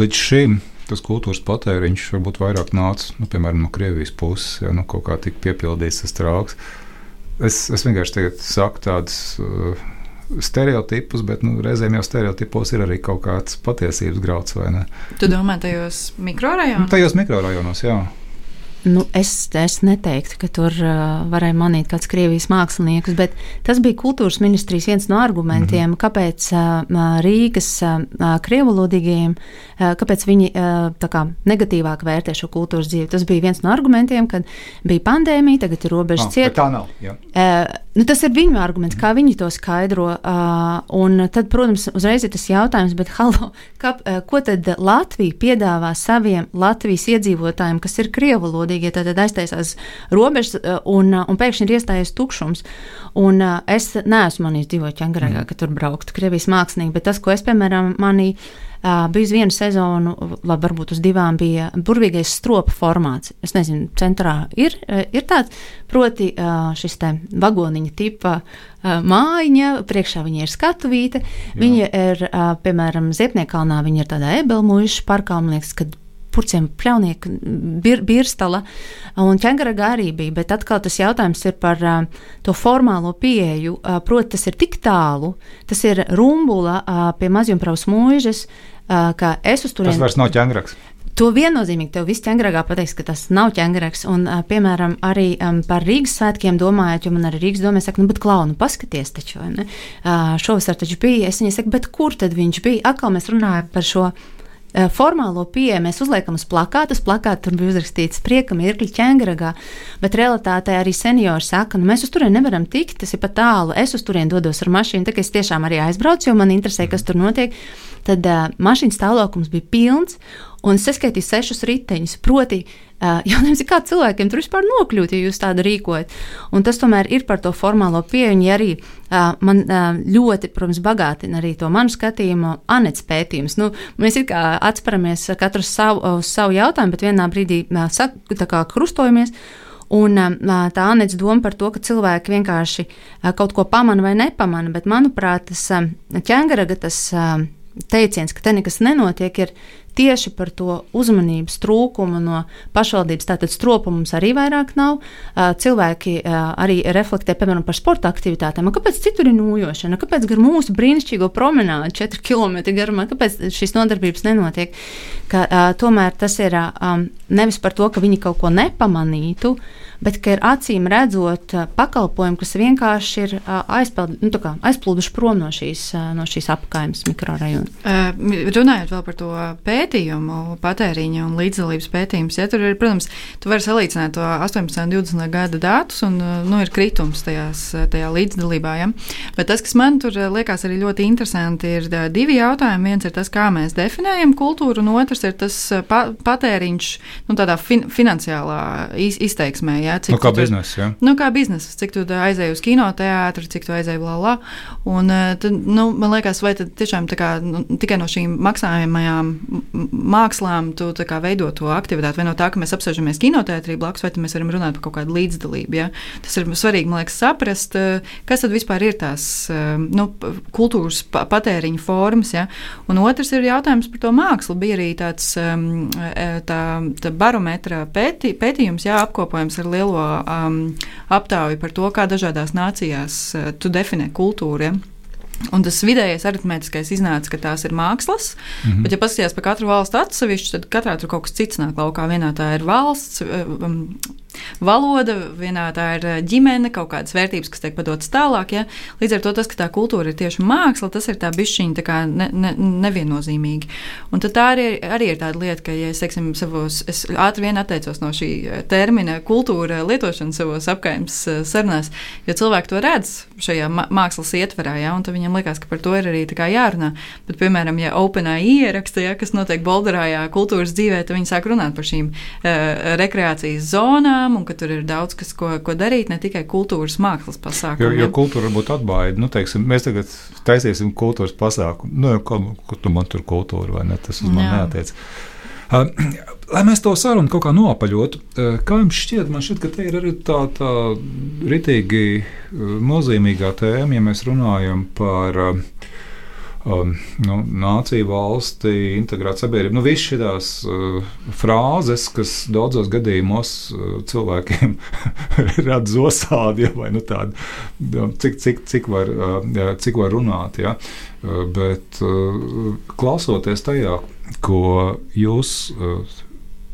līdz šim tas kultūras patēriņš varbūt vairāk nāca nu, piemēram, no Krievijas puses, ja nu, kaut kā tika piepildīts tas trauks. Es, es vienkārši saku tādus uh, stereotipus, bet nu, reizēm jau stereotipos ir arī kaut kāds patiesības grauds. Tu domā tajos mikrorajonos? Nu, tajos mikrorajonos, jā. Nu, es, es neteiktu, ka tur uh, varēja manīt kāds Krievijas mākslinieks, bet tas bija kultūras ministrijas viens no argumentiem, mm -hmm. kāpēc uh, Rīgas uh, krievulodīgajiem, uh, kāpēc viņi uh, kā, negatīvāk vērtē šo kultūras dzīvi. Tas bija viens no argumentiem, kad bija pandēmija, tagad ir robežas oh, cieta. Tā nav. Jā. Uh, nu, tas ir viņu arguments, kā viņi to skaidro. Uh, un tad, protams, uzreiz ir tas jautājums, bet halo, kā, uh, ko tad Latvija piedāvā saviem Latvijas iedzīvotājiem, kas ir krievulodīgi? atbildīgie tad aiztaisās robežas eh, un, eh, un pēkšņi ir iestājies tukšums. Un eh, es neesmu manījis dzīvot Čangaragā, mm. ka tur brauktu Krievijas mākslinieki, bet tas, ko es, piemēram, manīju, bija uz vienu sezonu, labi, varbūt uz divām, bija burvīgais stropa formāts. Es nezinu, centrā ir, ir tāds, proti šis te vagoniņa tipa mājiņa, priekšā viņa ir skatuvīte, viņa ir, piemēram, Ziepniekalnā, viņa ir tādā ebelmuiša parkā, man liekas, kad purciem pļaunieka, bir, birstala un ķēngaraga arī bija, bet atkal tas jautājums ir par to formālo pieeju. Proti, tas ir tik tālu, tas ir rumbula pie mazjumpraus mūžas, ka es uz turieni. Tas vairs nav ķēngarags. To viennozīmīgi tev viss ķēngrāgā pateiks, ka tas nav ķēngrāks. Un, piemēram, arī um, par Rīgas svētkiem domājot, jo man arī Rīgas domē saka, nu, bet klaunu, paskaties taču, ne? Uh, šovasar taču bija, es viņai saku, bet kur tad viņš bija? Atkal mēs runājam par šo formālo pieeju mēs uzliekam uz plakāta. Uz plakāta tur bija uzrakstīts prieka mirkļi ķēngaragā, bet realitātē arī seniori saka, nu mēs uz turieni nevaram tikt, tas ir pat tālu. Es uz turieni dodos ar mašīnu, tā kā es tiešām arī aizbraucu, jo man interesē, kas tur notiek. Tad uh, mašīnas stāvoklis bija pilns, un es saskaitīju sešus riteņus. Proti, jautājums ir, kā cilvēkiem tur vispār nokļūt, ja jūs tādu rīkojat. Un tas tomēr ir par to formālo pieeju. Ja arī man ļoti, protams, bagātina arī to manu skatījumu, anets pētījums. Nu, mēs it kā atsperamies katrs savu, savu jautājumu, bet vienā brīdī sak, krustojamies. Un tā Anētas doma par to, ka cilvēki vienkārši kaut ko pamana vai nepamana, bet manuprāt, tas ķēngaraga tas teiciens, ka te nekas nenotiek, ir tieši par to uzmanības trūkumu no pašvaldības. Tātad stropu mums arī vairāk nav. Cilvēki arī reflektē, piemēram, par sporta aktivitātēm. Kāpēc citur ir nūjošana? Kāpēc gar mūsu brīnišķīgo promenādi 4 km garumā, kāpēc šīs nodarbības nenotiek? Ka, tomēr tas ir nevis par to, ka viņi kaut ko nepamanītu, bet ka ir acīm redzot pakalpojumi, kas vienkārši ir aizpeld, nu, kā, aizplūduši prom no šīs, no šīs apgājuma mikrorajona. Runājot vēl par to pētījumu, patēriņa un līdzdalības pētījumus, ja tur ir, protams, tu vari salīdzināt to 18. un 20. gada datus, un nu, ir kritums tajās, tajā līdzdalībā. Ja? Bet tas, kas man tur liekas arī ļoti interesanti, ir divi jautājumi. Viens ir tas, kā mēs definējam kultūru, un otrs ir tas pa, patēriņš nu, tādā fin, finansiālā iz, izteiksmē. Ja? Nu, kā biznesa, jā. Nu, kā biznesa, cik tu aizēji uz kinoteātri, cik tu aizēji blā, blā. Un, eh, tad, nu, man liekas, vai tiešām kā, nu, tikai no šīm maksājumajām mākslām tu kā veido to aktivitāti. Vai no tā, ka mēs apsēžamies kinoteātrī blakus, vai mēs varam runāt par kaut kādu līdzdalību. Ja? Tas ir svarīgi, man liekas, saprast, eh, kas tad vispār ir tās eh, nu, kultūras pa- patēriņa formas. Ja? Un otrs ir jautājums par to mākslu. Bija arī tāds um, tā, tā barometra pēti, pētījums, jā, apkopojums ar lielo um, aptauju par to, kā dažādās nācijās uh, tu definē kultūru. Ja? Un tas vidējais aritmētiskais iznāca, ka tās ir mākslas, mm -hmm. bet, ja paskatās par katru valstu atsevišķi, tad katrā tur kaut kas cits nāk laukā. Vienā tā ir valsts, um, valoda, vienā tā ir uh, ģimene, kaut kādas vērtības, kas tiek padotas tālāk. Ja? Līdz ar to tas, ka tā kultūra ir tieši māksla, tas ir tā bišķiņa tā kā ne, ne, neviennozīmīgi. Un tad tā arī, arī ir tāda lieta, ka, ja es, teiksim, savos, es ātri vien atteicos no šī eh, termina kultūra lietošanas savos apkaimes eh, sarunās, jo cilvēki to redz šajā mākslas ietverā, ja? un viņam liekas, ka par to ir arī jārunā. Bet, piemēram, ja OpenAI ieraksta, ja, kas notiek Bolderājā kultūras dzīvē, tad viņi sāk runāt par šīm uh, rekreācijas zonām, un ka tur ir daudz kas, ko, ko darīt, ne tikai kultūras mākslas Jo, pasākumiem. jo kultūra varbūt atbaida. Nu, teiksim, mēs tagad taisīsim kultūras pasākumu. Nu, ko, ko tu man tur kultūra vai ne? Tas uz mani neatiec. Uh, lai mēs to sarunu kaut kā noapaļotu, uh, kā jums šķiet, man šķiet, ka te ir arī tā, tā ritīgi uh, nozīmīgā tēma, ja mēs runājam par uh, nu, nāciju valsti, integrētu sabiedrību. Nu, Visas šīs uh, frāzes, kas daudzos gadījumos uh, cilvēkiem rada zosādi, ja, vai nu tādu, jā, cik, cik, cik, var, uh, jā, cik var runāt. Ja. Uh, bet uh, klausoties tajā, ko jūs uh,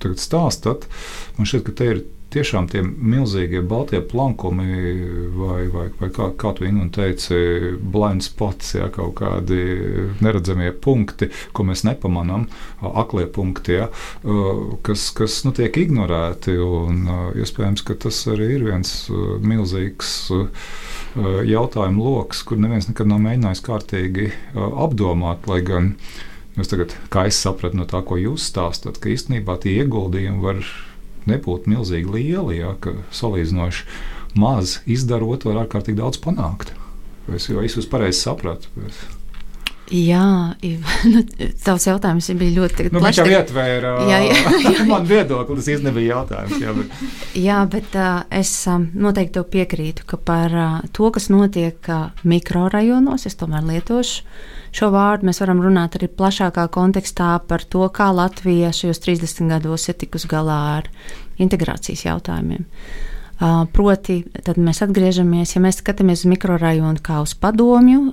tagad stāstat, man šķiet, ka te ir tiešām tie milzīgie baltie plankumi, vai, vai, vai kā, kā tu Ingu teici, blind spots, ja, kaut kādi neredzamie punkti, ko mēs nepamanām, aklie punkti, ja, kas, kas nu, tiek ignorēti. Un, iespējams, ka tas arī ir viens milzīgs jautājumu lokus, kur neviens nekad nav mēģinājis kārtīgi apdomāt, lai gan. Es tagad, kā es sapratu no tā, ko jūs stāstāt, ka īstenībā tie ieguldījumi var nebūtu milzīgi lieli, ja, salīdzinoši maz izdarot, var ārkārtīgi daudz panākt. Es jau visus pareizi sapratu. Bet... Jā, nu, tavs jautājums bija ļoti Nu, viņš jau ietvēra Jā, jā, jā. man viedokli, tas īstenībā nebija jautājums. Jā, bet... Jā, bet uh, es um, noteikti tev piekrītu, ka par uh, to, kas notiek uh, mikrorajonos, es tomēr lietošu šo vārdu. Mēs varam runāt arī plašākā kontekstā par to, kā Latvija šajos 30 gados ir tikusi galā ar integrācijas jautājumiem. Proti, tad mēs atgriežamies, ja mēs skatāmies uz mikrorajonu kā uz padomju,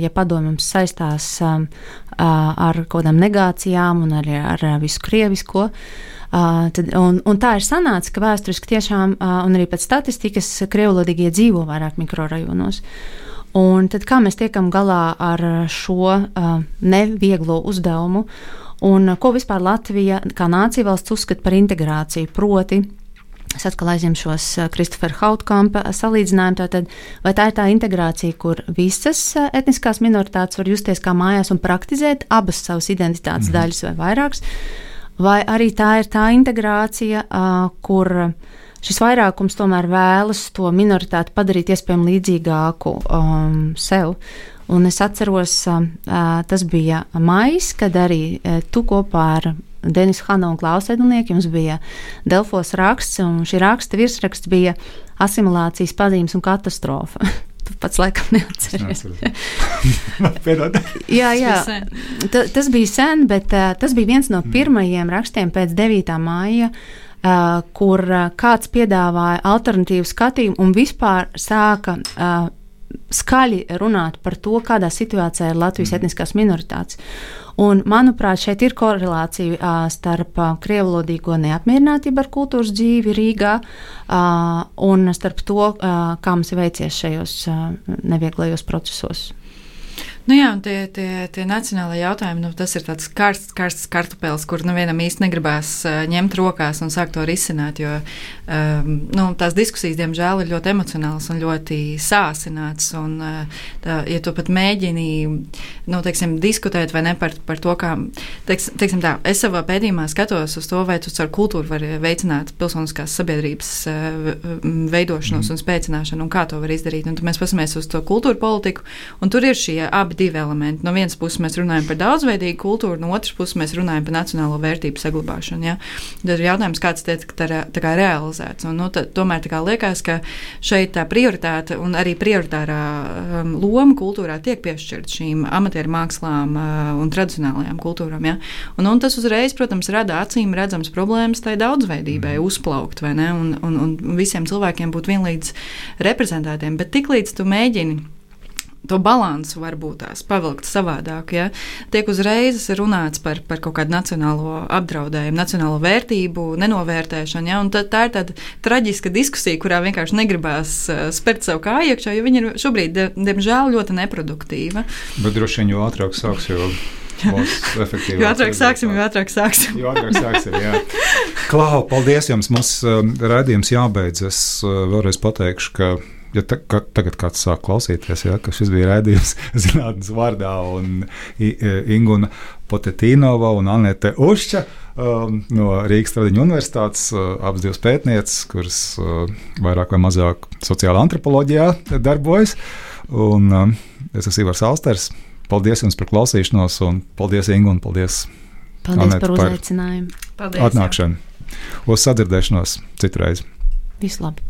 ja padomju mums saistās ar kaut kādām negācijām un arī ar visu krievisko. Tad, un, un tā ir sanācis, ka vēsturiski tiešām, un arī pēc statistikas, krievlodīgie dzīvo vairāk mikrorajonos. Un tad kā mēs tiekam galā ar šo uh, nevieglo uzdevumu, un ko vispār Latvija kā nācija valsts uzskata par integrāciju? Proti, es atkal aizņemšos Kristofera Hautkampa salīdzinājumu. Tātad, vai tā ir tā integrācija, kur visas etniskās minoritātes var justies kā mājās un praktizēt abas savas identitātes mm. daļas vai vairākas? Vai arī tā ir tā integrācija, kur šis vairākums tomēr vēlas to minoritāti padarīt iespējami līdzīgāku um, sev. Un es atceros, uh, tas bija maijs, kad arī uh, tu kopā ar Denisu Hanu un Klausu Edulnieku jums bija Delfos raksts, un šī raksta virsraksts bija asimilācijas pazīmes un katastrofa. Tu pats laikam neatceries. jā, jā. Ta, tas bija sen, bet uh, tas bija viens no pirmajiem rakstiem pēc 9. māja. Uh, kur kāds piedāvāja alternatīvu skatījumu un vispār sāka skaļi runāt par to, kādā situācijā ir Latvijas mm. etniskās minoritātes. Un, manuprāt, šeit ir korelācija uh, starp krievlodīgo neapmierinātību ar kultūras dzīvi Rīgā uh, un starp to, uh, kā mums veicies šajos uh, nevieglajos procesos. Nu jā, un tie, tie, tie nacionālajie jautājumi, nu, tas ir tāds karsts, karsts kartupēlis, kur nu vienam īsti negribās uh, ņemt rokās un sākt to risināt, jo um, nu, tās diskusijas, diemžēl, ir ļoti emocionālas un ļoti sāsināts. Un, uh, tā, ja tu pat mēģini, nu, teiksim, diskutēt vai ne par, par to, kā, teiks, teiksim tā, es savā pētījumā skatos uz to, vai tu ar kultūru vari veicināt pilsoniskās sabiedrības uh, veidošanos mm. un spēcināšanu un kā to var izdarīt. Un mēs paskatāmies uz to kultūru politiku, un tur ir šie abi divi elementi. No vienas puses mēs runājam par daudzveidīgu kultūru, no otras puses mēs runājam par nacionālo vērtību saglabāšanu. Ja? Tad ir jautājums, kāds tiek tā, tā kā realizēts. Un, nu, tā, tomēr tā liekas, ka šeit tā prioritāte un arī prioritārā um, loma kultūrā tiek piešķirta šīm amatieru mākslām uh, un tradicionālajām kultūrām. Ja? Un, un tas uzreiz, protams, rada acīm redzams problēmas tai daudzveidībai mm. uzplaukt? Un, un, un visiem cilvēkiem būt vienlīdz reprezentētiem. Bet tiklīdz tu mēģini to balansu varbūt tās pavilkt savādāk. Ja? Tiek uzreiz runāts par, par kaut kādu nacionālo apdraudējumu, nacionālo vērtību, nenovērtēšanu. Ja? Tā, tā ir tāda traģiska diskusija, kurā vienkārši negribās uh, spērt savu kāju iekšā, jo viņa ir šobrīd, diemžēl, ļoti neproduktīva. Bet droši vien jo ātrāk sāks, jo. Jo ātrāk sāksim, jo ātrāk sāksim. jo ātrāk sāksim jā. Klau, paldies jums! Mums uh, raidījums jābeidz. Es uh, vēlreiz pateikšu, ka ja ta, ka, tagad kāds sāk klausīties, ja, ka šis bija raidījums zinātnīs vārdā, un Ingūna Potetīnova un Anete Ušķa um, no Rīgas Tradiņu universitātes, uh, abas divas pētnieces, kuras uh, vairāk vai mazāk sociālā antropoloģijā darbojas. Un, um, es esmu Ivars Alsters. Paldies jums par klausīšanos, un paldies Ingu un paldies, paldies Anete, par uzaicinājumu. Paldies, atnākšanu. Uz sadzirdēšanos citreiz. Visu labi!